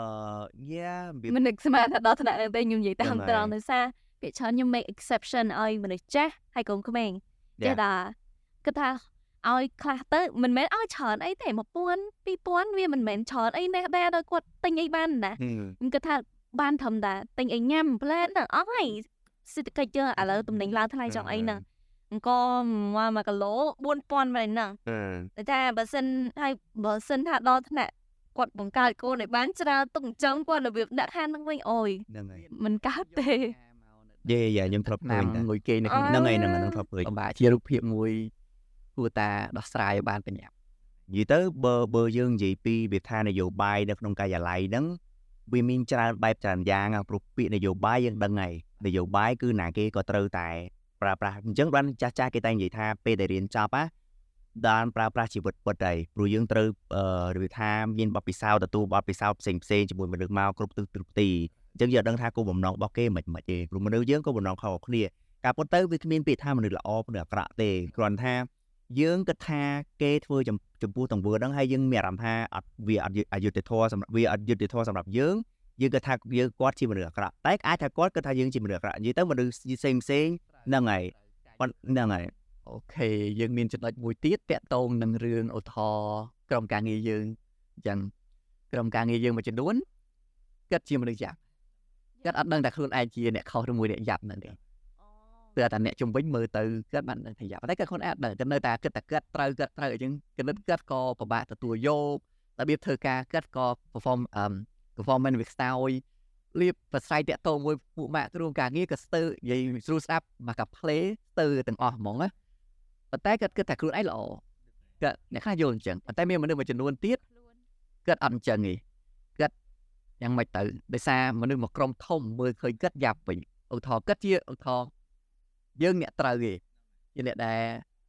យ៉ាវាមិននឹកស្មានថាដល់ថ្នាក់ហ្នឹងទេខ្ញុំនិយាយតាមហ្នឹងហើយត្រង់ដោយសារពាក្យច្រើនខ្ញុំ make exception ឲ្យមនុស្សចាស់ហើយកូនក្មេងចេះ Yeah. ថាគិតថាឲ្យខ្លះទៅមិនមែនឲ្យច្រើនអីទេ1000 2000វាមិនមែនច្រើនអីណាស់ដែរដល់គាត់ទិញអីបានណាហឹមខ្ញុំគិតថាបានត្រឹមតែទិញអីញ៉ាំផ្លែហ្នឹងអស់ហើយសេដ្ឋកិច្ចយើងឥឡូវតំណែងឡើងថ្លៃចង់អីហ្នឹង អង្គមក1គីឡូ4000វិញហ្នឹងអឺតែថាបើសិនហើយបើសិនថាដល់ថ្នាក់គាត់បង្កើតកូនឲ្យបានច្រើនទុកអញ្ចឹងគាត់របៀបដាក់ខានហ្នឹងវិញអូយហ្នឹងហើយមិនកើតទេយេយ៉ាខ្ញុំធ្លាប់ឃើណាញមតែមួយគេនៅអ่าក្នុងហ្នឹងហើយហ្នឹងហ្នឹងធ្លាប់ឃើញពិបាកជារូបភាពមួយគួរតាដោះស្រាយឲ្យបានបញ្ញាប់និយាយទៅបើបើយើងនិយាយពីវិធាននយោបាយនៅក្នុងការិយាល័យហ្នឹងវាមានច្រើនបែបច្រើនយ៉ាងណាព្រោះពាក្យនយោបាយយើងដឹងហើយនយោបាយគឺណាគេក៏ត្រូវតែ ប្រើប្រាស់អញ្ចឹងបានចាស់ចាស់គេតែនិយាយថាពេលដែលរៀនចប់ណាបានប្រើប្រាស់ជីវិតពិតហើយព្រោះយើងត្រូវអឺរបៀបថាមានបទពិសោធន៍ទទួលបទពិសោធន៍ផ្សេងផ្សេងៗជាមួយមនុស្សមកគ្រប់ទិសគ្រប់ទីអញ្ចឹងយើងអត់ដឹងថាគោលបំណងរបស់គេមិនមិនទេព្រោះមនុស្សយើងក៏បំណងខុសៗគ្នាការពិតទៅវាគ្មានពាក្យថាមនុស្សល្អមនុស្សអាក្រក់ទេគ្រាន់ថាយើងគិតថាគេធ្វើចំចំពោះទង្វើហ្នឹងហើយយើងមានអារម្មណ៍ថាអត់វាអត់យុអយុត្តិធម៌សម្រាប់វាអត់យុត្តិធម៌សម្រាប់យើងយើងគិតថាយើងគាត់ជាមនុស្សអាក្រក់តែអាចថាគាត់គិតថាយើងជាមនុស្សអាក្រក់និយាយទៅមនុស្សផ្សេងផ្សេងៗ ហ្នឹងហើយប៉ុន្តែហ្នឹងហើយអូខេយើងមានចំណុចមួយទៀតតាក់ទងនឹងរឿងឧទាហរណ៍ក្រុមការងារយើងអញ្ចឹងក្រុមការងារយើងមួយចំនួនគិតជាមនុស្សយ៉ាប់គិតអត់ដឹងថាខ្លួនឯងជាអ្នកខុសឬមួយអ្នកយ៉ាប់ហ្នឹងទេគឺតែអ្នកជំវិញមើលទៅគិតបានដឹងថាយ៉ាប់តែគាត់ខ្លួនឯងអត់ដឹងគិតនៅតែគិតតែគិតត្រូវគិតត្រូវអញ្ចឹងគណិតគិតក៏ពិបាកទទួលយករបៀបធ្វើការគិតក៏ perform អឺ performance វាខ្សោយ លៀបប្រស្រ័យតាក់ទងមួយពួកម៉ាក់គ្រូការងារក៏ស្ទើរនិយាយស្រួលស្ដាប់មកកា play ស្ទើរទាំងអស់ហ្មងណាប៉ុន្តែគាត់គិតថាខ្លួនឯងល្អគាត់អ្នកខ្លះយល់អញ្ចឹងប៉ុន្តែមានមនុស្សមួយចំនួនទៀតគាត់អត់អញ្ចឹងទេគាត់យ៉ាងម៉េចទៅដោយសារមនុស្សមួយក្រុមធំមើលឃើញគាត់យ៉ាប់វិញឧទាហរណ៍គាត់ជាឧទាហរណ៍យើងអ្នកត្រូវទេជាអ្នកដែល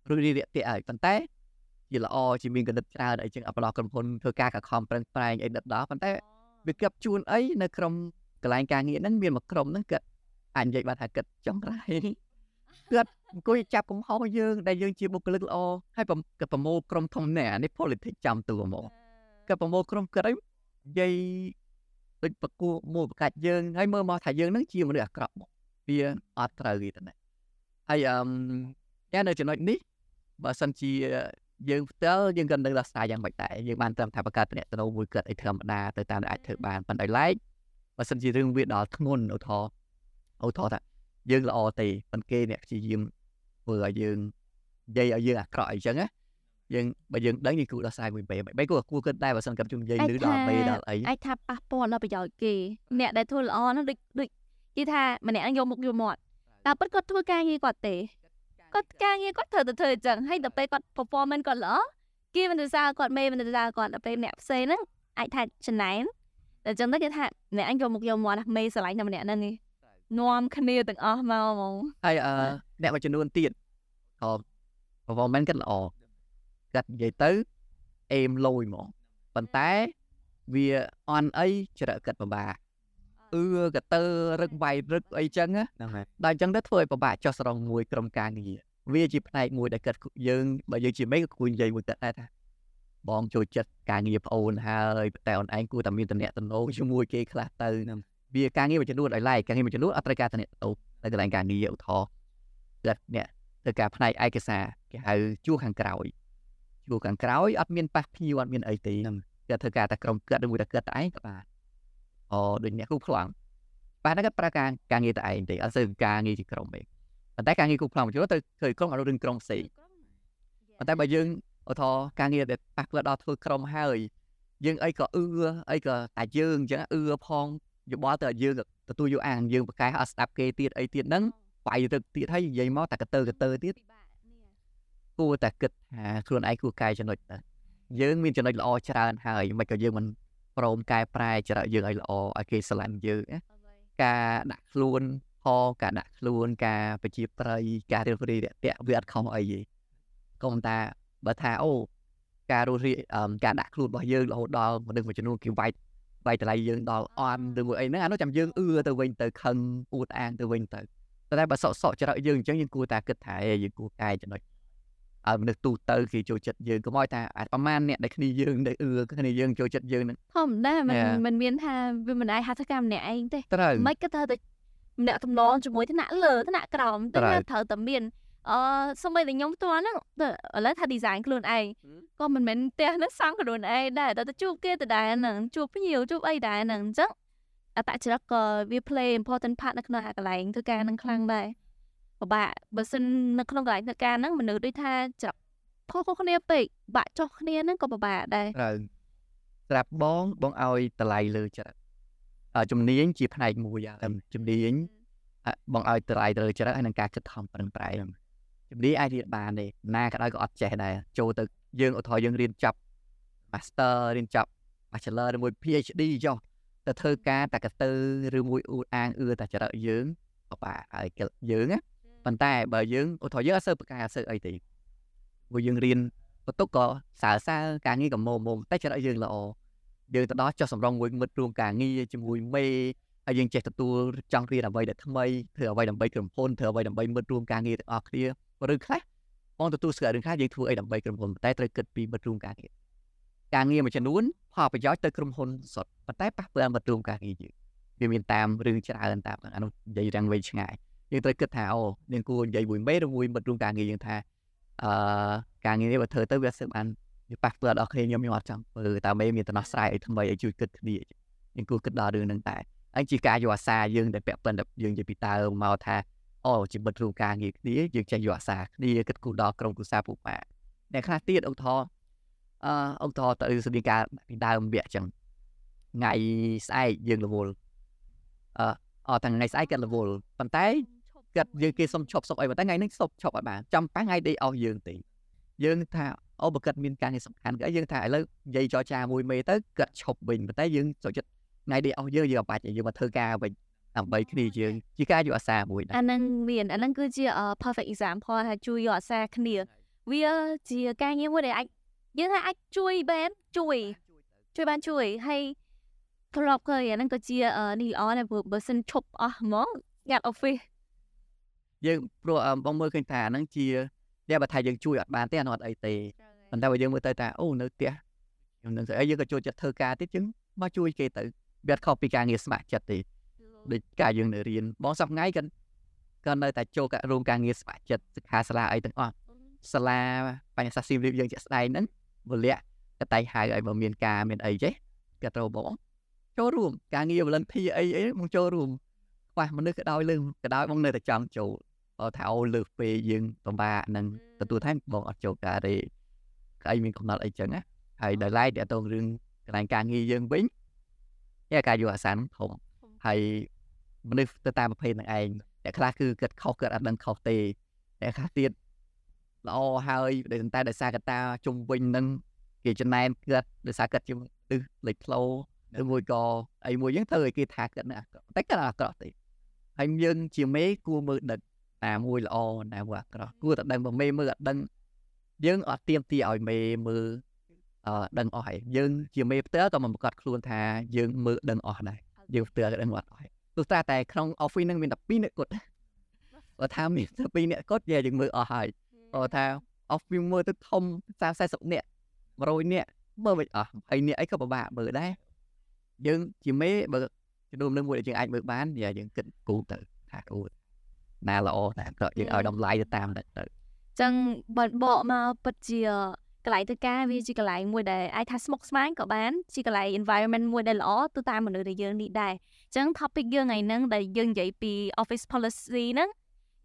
រួចរីរាក់ទាក់ហើយប៉ុន្តែជាល្អជាមានកណិតច្រើនអីចឹងអបឡោះក្រុមហ៊ុនធ្វើការកខំប្រឹងប្រែងអីដិតដល់ប៉ុន្តែវាគប់ជួនអីនៅក្រុម កន្លែងការងារហ្នឹងមានមួយក្រុមហ្នឹងគាត់អាចនិយាយបានថាគាត់ចង់រ៉ៃគាត់អង្គុយចាប់កំហុសយើងដែលយើងជាបុគ្គលិកល្អហើយប្រមគាត់ប្រមូលក្រុមធំណែអានេះ politics ចាំតួហ្មងគាត់ប្រមូលក្រុមគាត់ឲ្យនិយាយដូចប្រគួមូលប្រកាច់យើងហើយមើលមកថាយើងនឹងជាមនុស្សអាក្រក់មកវាអត់ត្រូវទេតែហើយអឺមតែនៅចំណុចនេះបើសិនជាយើងផ្ទាល់យើងក៏នឹងដោះស្រាយយ៉ាងម៉េចដែរយើងបានត្រឹមថាបង្កើតតំណែងមួយគាត់ឲ្យធម្មតាទៅតាមដែលអាចធ្វើបានប៉ុន្តែឡែក បើសិនជារឿងវាដល់ធ្ងន់ឧទាហរណ៍ឧទាហរណ៍ថាយើងល្អទេប៉ុន្តែគេអ្នកព្យាយាមធ្វើឲ្យយើងនិយាយឲ្យយើងអាក្រក់អីចឹងណាយើងបើយើងដឹងយើងគួរដោះស្រាយមួយបែបបែបគួរគួរគិតដែរបើសិនគាត់ជុំនិយាយអាចលឺដល់ថាមេដល់អីអាចថាប៉ះពាល់ដល់ប្រយោជន៍គេអ្នកដែលធ្វើល្អហ្នឹងដូចដូចគេថាម្នាក់ហ្នឹងយកមុខយកមាត់តែពិតគាត់ធ្វើការងារគាត់ទេគាត់ការងារគាត់ត្រូវតែធ្វើអញ្ចឹងហើយដល់ពេលគាត់ performance គាត់ល្អគេមិនទៅសារគាត់មេមិនទៅសារគាត់ដល់ពេលអ្នកផ្សេងហ្នឹងអាចថាចំណែន តែអញ្ចឹងទៅគេថាម្នាក់ហ្នឹងយកមុខយកមាត់ណាមេស្រឡាញ់តែម្នាក់ហ្នឹងឯងនាំគ្នាទាំងអស់មកហ្មងហើយអឺអ្នកមួយចំនួនទៀតក៏ performance គាត់ល្អគាត់និយាយទៅអេមលយហ្មងប៉ុន្តែវាអន់អីច្រឹកគាត់ពិបាកអឺកតើរឹកវាយរឹកអីចឹងណាហ្នឹងហើយដល់អញ្ចឹងទៅធ្វើឲ្យពិបាកចោះស្រង់មួយក្រុមការងារវាជាផ្នែកមួយដែលគាត់យើងបើយើងជាមេក៏គួរនិយាយមួយគាត់ដែរថា បងចូលចិត្តការងារប្អូនហើយតែអូនឯងគួរតែមានតំណែងតំណងជាមួយគេខ្លះទៅវាការងារមួយចំនួនឲ្យឡែកការងារមួយចំនួនអត់ត្រូវការតំណែងតំណងនៅកន្លែងការងារឧទាហរណ៍គាត់អ្នកធ្វើការផ្នែកឯកសារគេហៅជួរខាងក្រោយជួរខាងក្រោយអត់មានប៉ះភ្ញៀវអត់មានអីទេគាត់ធ្វើការតែក្រុមគាត់ឬមួយតែគាត់តែឯងក៏បានអូដូចអ្នកគូប្លង់បាទហ្នឹងគាត់ប្រើការការងារតែឯងទេអត់សូវការងារជាក្រុមទេប៉ុន្តែការងារគូផ្លងមួយចូលទៅឃើញក្រុមអត់រឿងក្រុមផ្សេងប៉ុន្តែបើយើង ឧទាហរណ៍ការងារដែលប៉ះពាល់ដល់ធ្វើក្រុមហើយយើងអីក៏អឺអីក៏តែយើងអញ្ចឹងអឺផងយោបល់ទៅឲ្យយើងទទួលយកអាងយើងប្រកែកអត់ស្ដាប់គេទៀតអីទៀតហ្នឹងបាយទៅទៀតហើយនិយាយមកតែកតើកតើទៀតគួរតែគិតថាខ្លួនឯងគួរកែចំណុចទៅយើងមានចំណុចល្អច្រើនហើយមិនក៏យើងមិនព្រមកែប្រែចរិតយើងឲ្យល្អឲ្យគេស្រឡាញ់យើងណាការដាក់ខ្លួនផងការដាក់ខ្លួនការបជាប្រៃការរៀបរៀបតាក់វាអត់ខុសអីទេក៏ប៉ុន្តែ បើថាអូការរស់រីអឺការដាក់ខ្លួនរបស់យើងរហូតដល់មនុស្សមួយចំនួនគេវាយវាយតម្លៃយើងដល់អន់ឬមួយអីហ្នឹងអានោះចាំយើងអឺទៅវិញទៅខឹងអួតអាងទៅវិញទៅតែតែបើសក់សក់ចរិតយើងអញ្ចឹងយើងគួរតែគិតថាអេយើងគួរកែចំណុច ឲ្យមនុស្សទូទៅគេចូលចិត្តយើងកុំឲ្យថាអាចប្រហែលអ្នកដែលគ្នាយើងដែលអឺគ្នាយើងចូលចិត្តយើងហ្នឹង ធម្មតាมัน Yeah. มันមានថាវាមិនអាចហៅថាកម្មម្នាក់ឯងទេ ត្រូវ មិនក៏ត្រូវតែម្នាក់ទំនងជាមួយថ្នាក់លើថ្នាក់ក្រោមទៅ ត្រូវ វាត្រូវតែមាន អឺសូម្បីតែខ្ញុំផ្ទាល់ហ្នឹងទៅឥឡូវថា design ខ្លួនឯងក៏មិនមែនផ្ទះហ្នឹងសង់ខ្លួនឯងដែរតែទៅជួបគេទៅដែរហ្នឹងជួបភ្ញៀវជួបអីដែរហ្នឹងអញ្ចឹងអត្តចរិតក៏វា play important part នៅក្នុងអាកន្លែងធ្វើការហ្នឹងខ្លាំងដែរពិបាកបើសិននៅក្នុងកន្លែងធ្វើការហ្នឹងមនុស្សដូចថាច្រកខុសៗគ្នាពេកបាក់ចុះគ្នាហ្នឹងក៏ពិបាកដែរត្រូវស្រាប់បងបងឲ្យតម្លៃលើចិត្តអឺជំនាញជាផ្នែកមួយហើយជំនាញអ่ะបងឲ្យតម្លៃទៅលើចិត្តហើយនឹងការគិតខំប្រឹងប្រែង ជំនាញអាចរៀនបានទេណាក៏ដោយក៏អត់ចេះដែរចូលទៅយើងឧទាហរណ៍យើងរៀនចប់ Master រៀនចប់ Bachelor ឬមួយ PhD ចុះទៅធ្វើការតែកទៅឬមួយអ៊ូអាងអឿតែចរិតយើងពិបាកហើយគិតយើងណាប៉ុន្តែបើយើងឧទាហរណ៍យើងអត់សូវប្រកែអត់សូវអីទេព្រោះយើងរៀនបន្ទុកក៏សើសើរការងារក៏មុំមុំតែចរិតយើងល្អយើងទៅដល់ចុះសម្រងមួយមិត្តរួមការងារជាមួយមេហើយយើងចេះទទួលចង់រៀនអ្វីដែលថ្មីធ្វើអ្វីដើម្បីក្រុមហ៊ុនធ្វើអ្វីដើម្បីមិត្តរួមការងារទាំងអស់គ្នាឬខ្លះបងទទួលស្គាល់រឿងខ្លះយើងធ្វើអីដើម្បីក្រុមហ៊ុនតែត្រូវគិតពីមិត្តរួមការងារការងារមួយចំនួនផលប្រយោជន៍ទៅក្រុមហ៊ុនសុទ្ធប៉ុន្តែប៉ះពាល់មិត្តរួមការងារយើងវាមានតាមរឿងច្រើនតាមអានោះនិយាយរាំងវែងឆ្ងាយយើងត្រូវគិតថាអូយើងគួរនិយាយមួយមេឬមួយមិត្តរួមការងារយើងថាអឺការងារនេះបើធ្វើទៅវាសឹកបានវាប៉ះពាល់ដល់គ្នាខ្ញុំខ្ញុំអត់ចង់ធ្វើតើមេមានដំណោះស្រាយអីថ្មីឲ្យជួយគិតគ្នាយើងគួរគិតដល់រឿងហ្នឹងតែហើយជាការយកអាសាយើងដែលពាក់ព័ន្ធយើងនិយាយពីតើមកថា អូជាមិត្តរួមការងារគ្នាយើងចេះយកអាសាគ្នាគិតគូរដល់ក្រុមគ្រួសារពុកម៉ាអ្នកខ្លះទៀតឧទាហរណ៍អឺឧទាហរណ៍ទៅស្តីការពីដើមវគ្គអញ្ចឹងថ្ងៃស្អែកយើងរវល់អឺអត់ថ្ងៃស្អែកគាត់រវល់ប៉ុន្តែគាត់យើងគេសុំឈប់សុំអីប៉ុន្តែថ្ងៃនេះសុំឈប់អត់បានចាំប៉ះថ្ងៃ day off យើងទេយើងថាអូបើគាត់មានការងារសំខាន់ក៏យើងថាឥឡូវនិយាយចរចាមួយមេទៅគាត់ឈប់វិញប៉ុន្តែយើងចូលចិត្តថ្ងៃ day off យើងយើងអត់បាច់ទេយើងមកធ្វើការវិញ ដើម្បីគ្នាយើងជាការយកអាសាមួយដែរអាហ្នឹងមានអាហ្នឹងគឺជាអឺ perfect example ថាជួយយកអាសាគ្នាវាជាការងារមួយដែលអាចយើងថាអាចជួយបានជួយជួយបានជួយហើយធ្លាប់ឃើញអាហ្នឹងក៏ជាអឺនេះល្អដែរព្រោះបើសិនឈប់អស់ហ្មងកាត់ office យើងព្រោះអឺបងមើលឃើញថាអាហ្នឹងជាតែបើថាយើងជួយអត់បានទេអានោះអត់អីទេប៉ុន្តែបើយើងមើលទៅថាអូនៅផ្ទះខ្ញុំនឹងស្អីយើងក៏ចូលចិត្តធ្វើការទៀតយើងមកជួយគេទៅវាអត់ខុសពីការងារស្ម័គ្រចិត្តទេ ដូចការយើងនៅរៀនបងសប្ងៃក៏ក៏នៅតែចូលការរួមការងារស្ម័គ្រចិត្តសិក្ខាសាលាអីទាំងអស់សាលាបញ្ញសាស្ត្រស៊ីវិលយើងជាក់ស្ដែងហ្នឹងវលៈកតៃហៅឲ្យបើមានការមានអីចេះក៏ត្រូវបងចូលរួមការងារ volunteer អីអីបងចូលរួមខ្វះមនុស្សក៏ដោយលើក៏ដោយបងនៅតែចង់ចូលបើថាអូលើសពេលយើងពិបាកនឹងទទួលថែមបងអត់ចូលការទេក្អីមានកំណត់អីចឹងណាហើយដោយឡែកតទៅរឿងកន្លែងការងារយើងវិញតែការយកអាសាហ្នឹងធំហើយ មនុស្សទៅតាមប្រភេទនឹងឯងអ្នកខ្លះគឺគិតខុសគិតអត់ដឹងខុសទេអ្នកខ្លះទៀតល្អហើយតែតែដោយសារកត្តាជុំវិញនឹងគេចំណែនគិតដោយសារគិតជាទឹះលេចធ្លោឬមួយក៏អីមួយយើងទៅឲ្យគេថាគិតនឹងអាក្រក់តែគិតអាក្រក់ទេហើយយើងជាមេគួរមើលដឹកណាមួយល្អណាមួយអាក្រក់គួរតែដឹងបើមេមើលអត់ដឹងយើងអត់ទៀមទីឲ្យមេមើលអឺដឹងអស់ហើយយើងជាមេផ្ទាល់ក៏មិនប្រកាសខ្លួនថាយើងមើលដឹងអស់ដែរ យើងផ្ទាល់ក៏ដឹងអត់អស់ទោះតែតែក្នុង office ហ្នឹងមាន12អ្នកគាត់បើថាមាន12អ្នកគាត់យាយើងមើលអស់ហើយបើថា office មើលទៅធំ30 40អ្នក100អ្នកមើលមិនអស់20អ្នកអីក៏ពិបាកមើលដែរយើងជាមេបើជំនុំនឹងមួយដែលយើងអាចមើលបានយាយើងគិតគូទៅថាគូណាល្អណាអាក្រក់យើងឲ្យតម្លៃទៅតាមហ្នឹងទៅចឹងបើបកមកពិតជា កន្លែងធ្វើការវាជាកន្លែងមួយដែលអាចថាស្មុគស្មាញក៏បានជាកន្លែង environment មួយដែលល្អទៅតាមមនុស្សដែលយើងនេះដែរចឹង topic យើងថ្ងៃហ្នឹងដែលយើងនិយាយពី office policy ហ្នឹង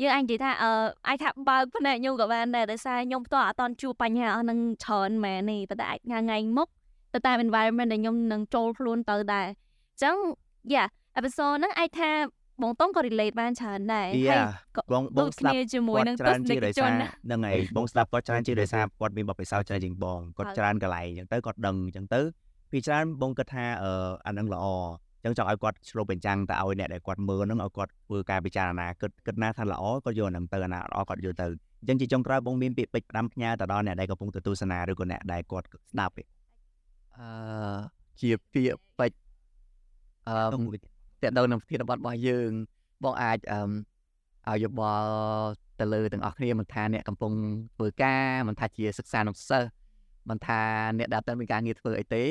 យើងអាចនិយាយថាអឺអាចថាបើកផ្នែកខ្ញុំក៏បានដែរដោយសារខ្ញុំផ្ទាល់អត់តន់ជួបបញ្ហាអស់ហ្នឹងច្រើនមែនទេប៉ុន្តែអាចថ្ងៃថ្ងៃមុខទៅតាម environment ដែលខ្ញុំនឹងចូលខ្លួនទៅដែរចឹង yeah episode ហ្នឹងអាចថា បងតុងក៏ relate បានច្រើនដែរ Yeah ក៏បងបដូងចស្ដាប់គ្នាជាមួយគាត់នឹងទច្រើនស្សជានិកដោយជនសារណាហ្នឹងហើយបងស្ដាប់គាត់ច្រើនជាដោយសារគាត់មានបទពិសោធន៍ច្រើនជាងបងគាត់ហើយច្រើនកន្លែងអញ្ចឹងទៅគាត់ដឹងអញ្ចឹងទៅពីច្រើនបងគិតថាអឺអាហ្នឹងល្អអញ្ចឹងចង់ឲ្យគាត់ឆ្លុះបញ្ចាំងទៅឲ្យអ្នកដែលគាត់មើលហ្នឹងឲ្យគាត់ធ្វើការពិចារណាគិតគិតណាថាល្អគាត់យកអាហ្នឹងទៅអាណាល្អគាត់យកទៅអញ្ចឹងជាចុងក្រោយបងមានពាក្យពេចន៍ផ្ដាំផ្ញើទៅដល់អ្នកដែលកំពុងទៅទស្សនាឬក៏អ្នកដែលគាត់ស្ដាប់ឯអឺជាពាក្យពេចន៍អឺ ក្នុងតើដល់នឹងប្រធានបទរបស់យើងបងអាចអឺឲ្យយោបល់ទៅលើទាំងអស់គ្នាមិនថាអ្នកកំពុងធ្វើការមិនថាជាសិក្សានុសិស្សមិនថាអ្នកដែលអត់មានការងារធ្វើអីទេ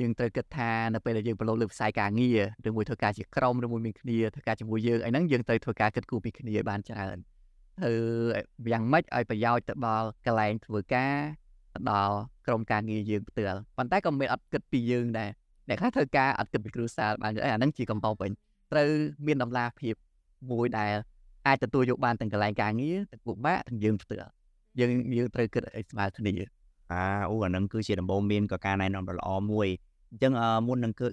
យើងត្រូវគិតថានៅពេលដែលយើងប្រឡូកលើវិស័យការងារឬមួយធ្វើការជាក្រុមឬមួយមានគ្នាធ្វើការជាមួយយើងអីហ្នឹងយើងត្រូវធ្វើការគិតគូរពីគ្នាឲ្យបានច្រើនធ្វើយ៉ាងម៉េចឲ្យប្រយោជន៍ទៅដល់កន្លែងធ្វើការទៅដល់ក្រុមការងារយើងផ្ទាល់ប៉ុន្តែក៏មានអត់គិតពីយើងដែរ អ្នកខ្លះធ្វើការអត់គិតពីគ្រួសារបានអីអាហ្នឹងជាកំហុសវិញត្រូវមានតម្លាភាពមួយដែលអាចទទួលយកបានទាំងកន្លែងការងារទាំងពួកម៉ាក់ទាំងយើងផ្ទាល់យើងយើងត្រូវគិតឲ្យស្មើគ្នាអាអូអានឹងគឺជាដំបូងមានក៏ការណែនាំដ៏ល្អមួយអញ្ចឹងមុននឹងគឺ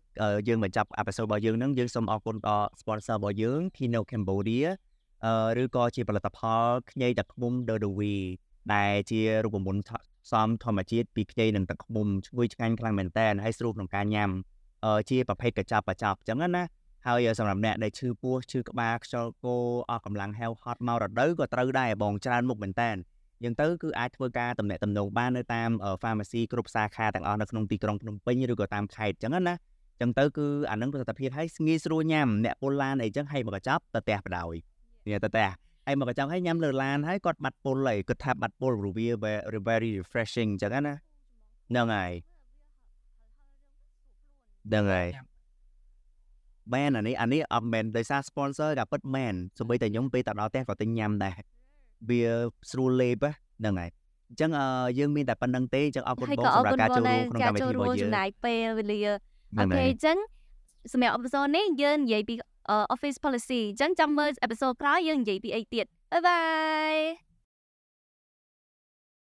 យើងបញ្ចប់អេពីសូតរបស់យើងនឹងយើងសូមអរគុណដល់ sponsor របស់យើង Kino Cambodia អឺឬក៏ជាផលិតផលខ្ញីទឹកឃ្មុំ The Dewi ដែលជារូបមន្ត សំធម្មជាតិពីខ្ញីនិងទឹកឃ្មុំឈ្ងុយឆ្ងាញ់ខ្លាំងមែនតើហើយស្រួលក្នុងការញ៉ាំអឺជាប្រភេទកញ្ចប់កញ្ចប់អញ្ចឹងណាហើយសម្រាប់អ្នកដែលឈឺពោះឈឺក្បាលខ្យល់កោអស់កម្លាំងហែវហត់មករដូវក៏ត្រូវដែរបងច្រើនមុខមែនតើយ៉ាងទៅគឺអាចធ្វើការតំណែងតំណងបាននៅតាម pharmacy គ្រប់សាខាទាំងអស់នៅក្នុងទីក្រុងភ្នំពេញឬក៏តាមខេត្តអញ្ចឹងណាអញ្ចឹងទៅគឺអានឹងប្រសិទ្ធភាពឲ្យងាយស្រួលញ៉ាំអ្នកពលឡានអីចឹងឲ្យមកកញ្ចប់ទៅផ្ទះបដ ாய் នេះទៅផ្ទះ ហើយមកកញ្ចប់ឲ្យញ៉ាំលើឡានហើយគាត់បាត់ពុលហើយគិតថាបាត់ពុលព្រោះវា very refreshing អញ្ចឹងណាហ្នឹងហើយហ្នឹងហើយមែនអានេះអានេះអត់មែនដោយសារ sponsor ក៏ពិតមែនសូម្បីតែខ្ញុំពេលទៅដល់ផ្ទះក៏ទិញញ៉ាំដែរវាស្រួលលេបហ្នឹងហើយអញ្ចឹងយើងមានតែប៉ុណ្្នឹងទេអញ្ចឹងអរគុណបងសម្រាប់ការចូលរួមក្នុងកម្មវិធីរបស់យើងចំណាយពេលវេលាអូខេអញ្ចឹងសម្រាប់អេពីសូតនេះយើងនិយាយពី office policy អញ្ចឹងចាំមើលអេពីសូតក្រោយយើងនិយាយពីអីទៀតបាយបាយ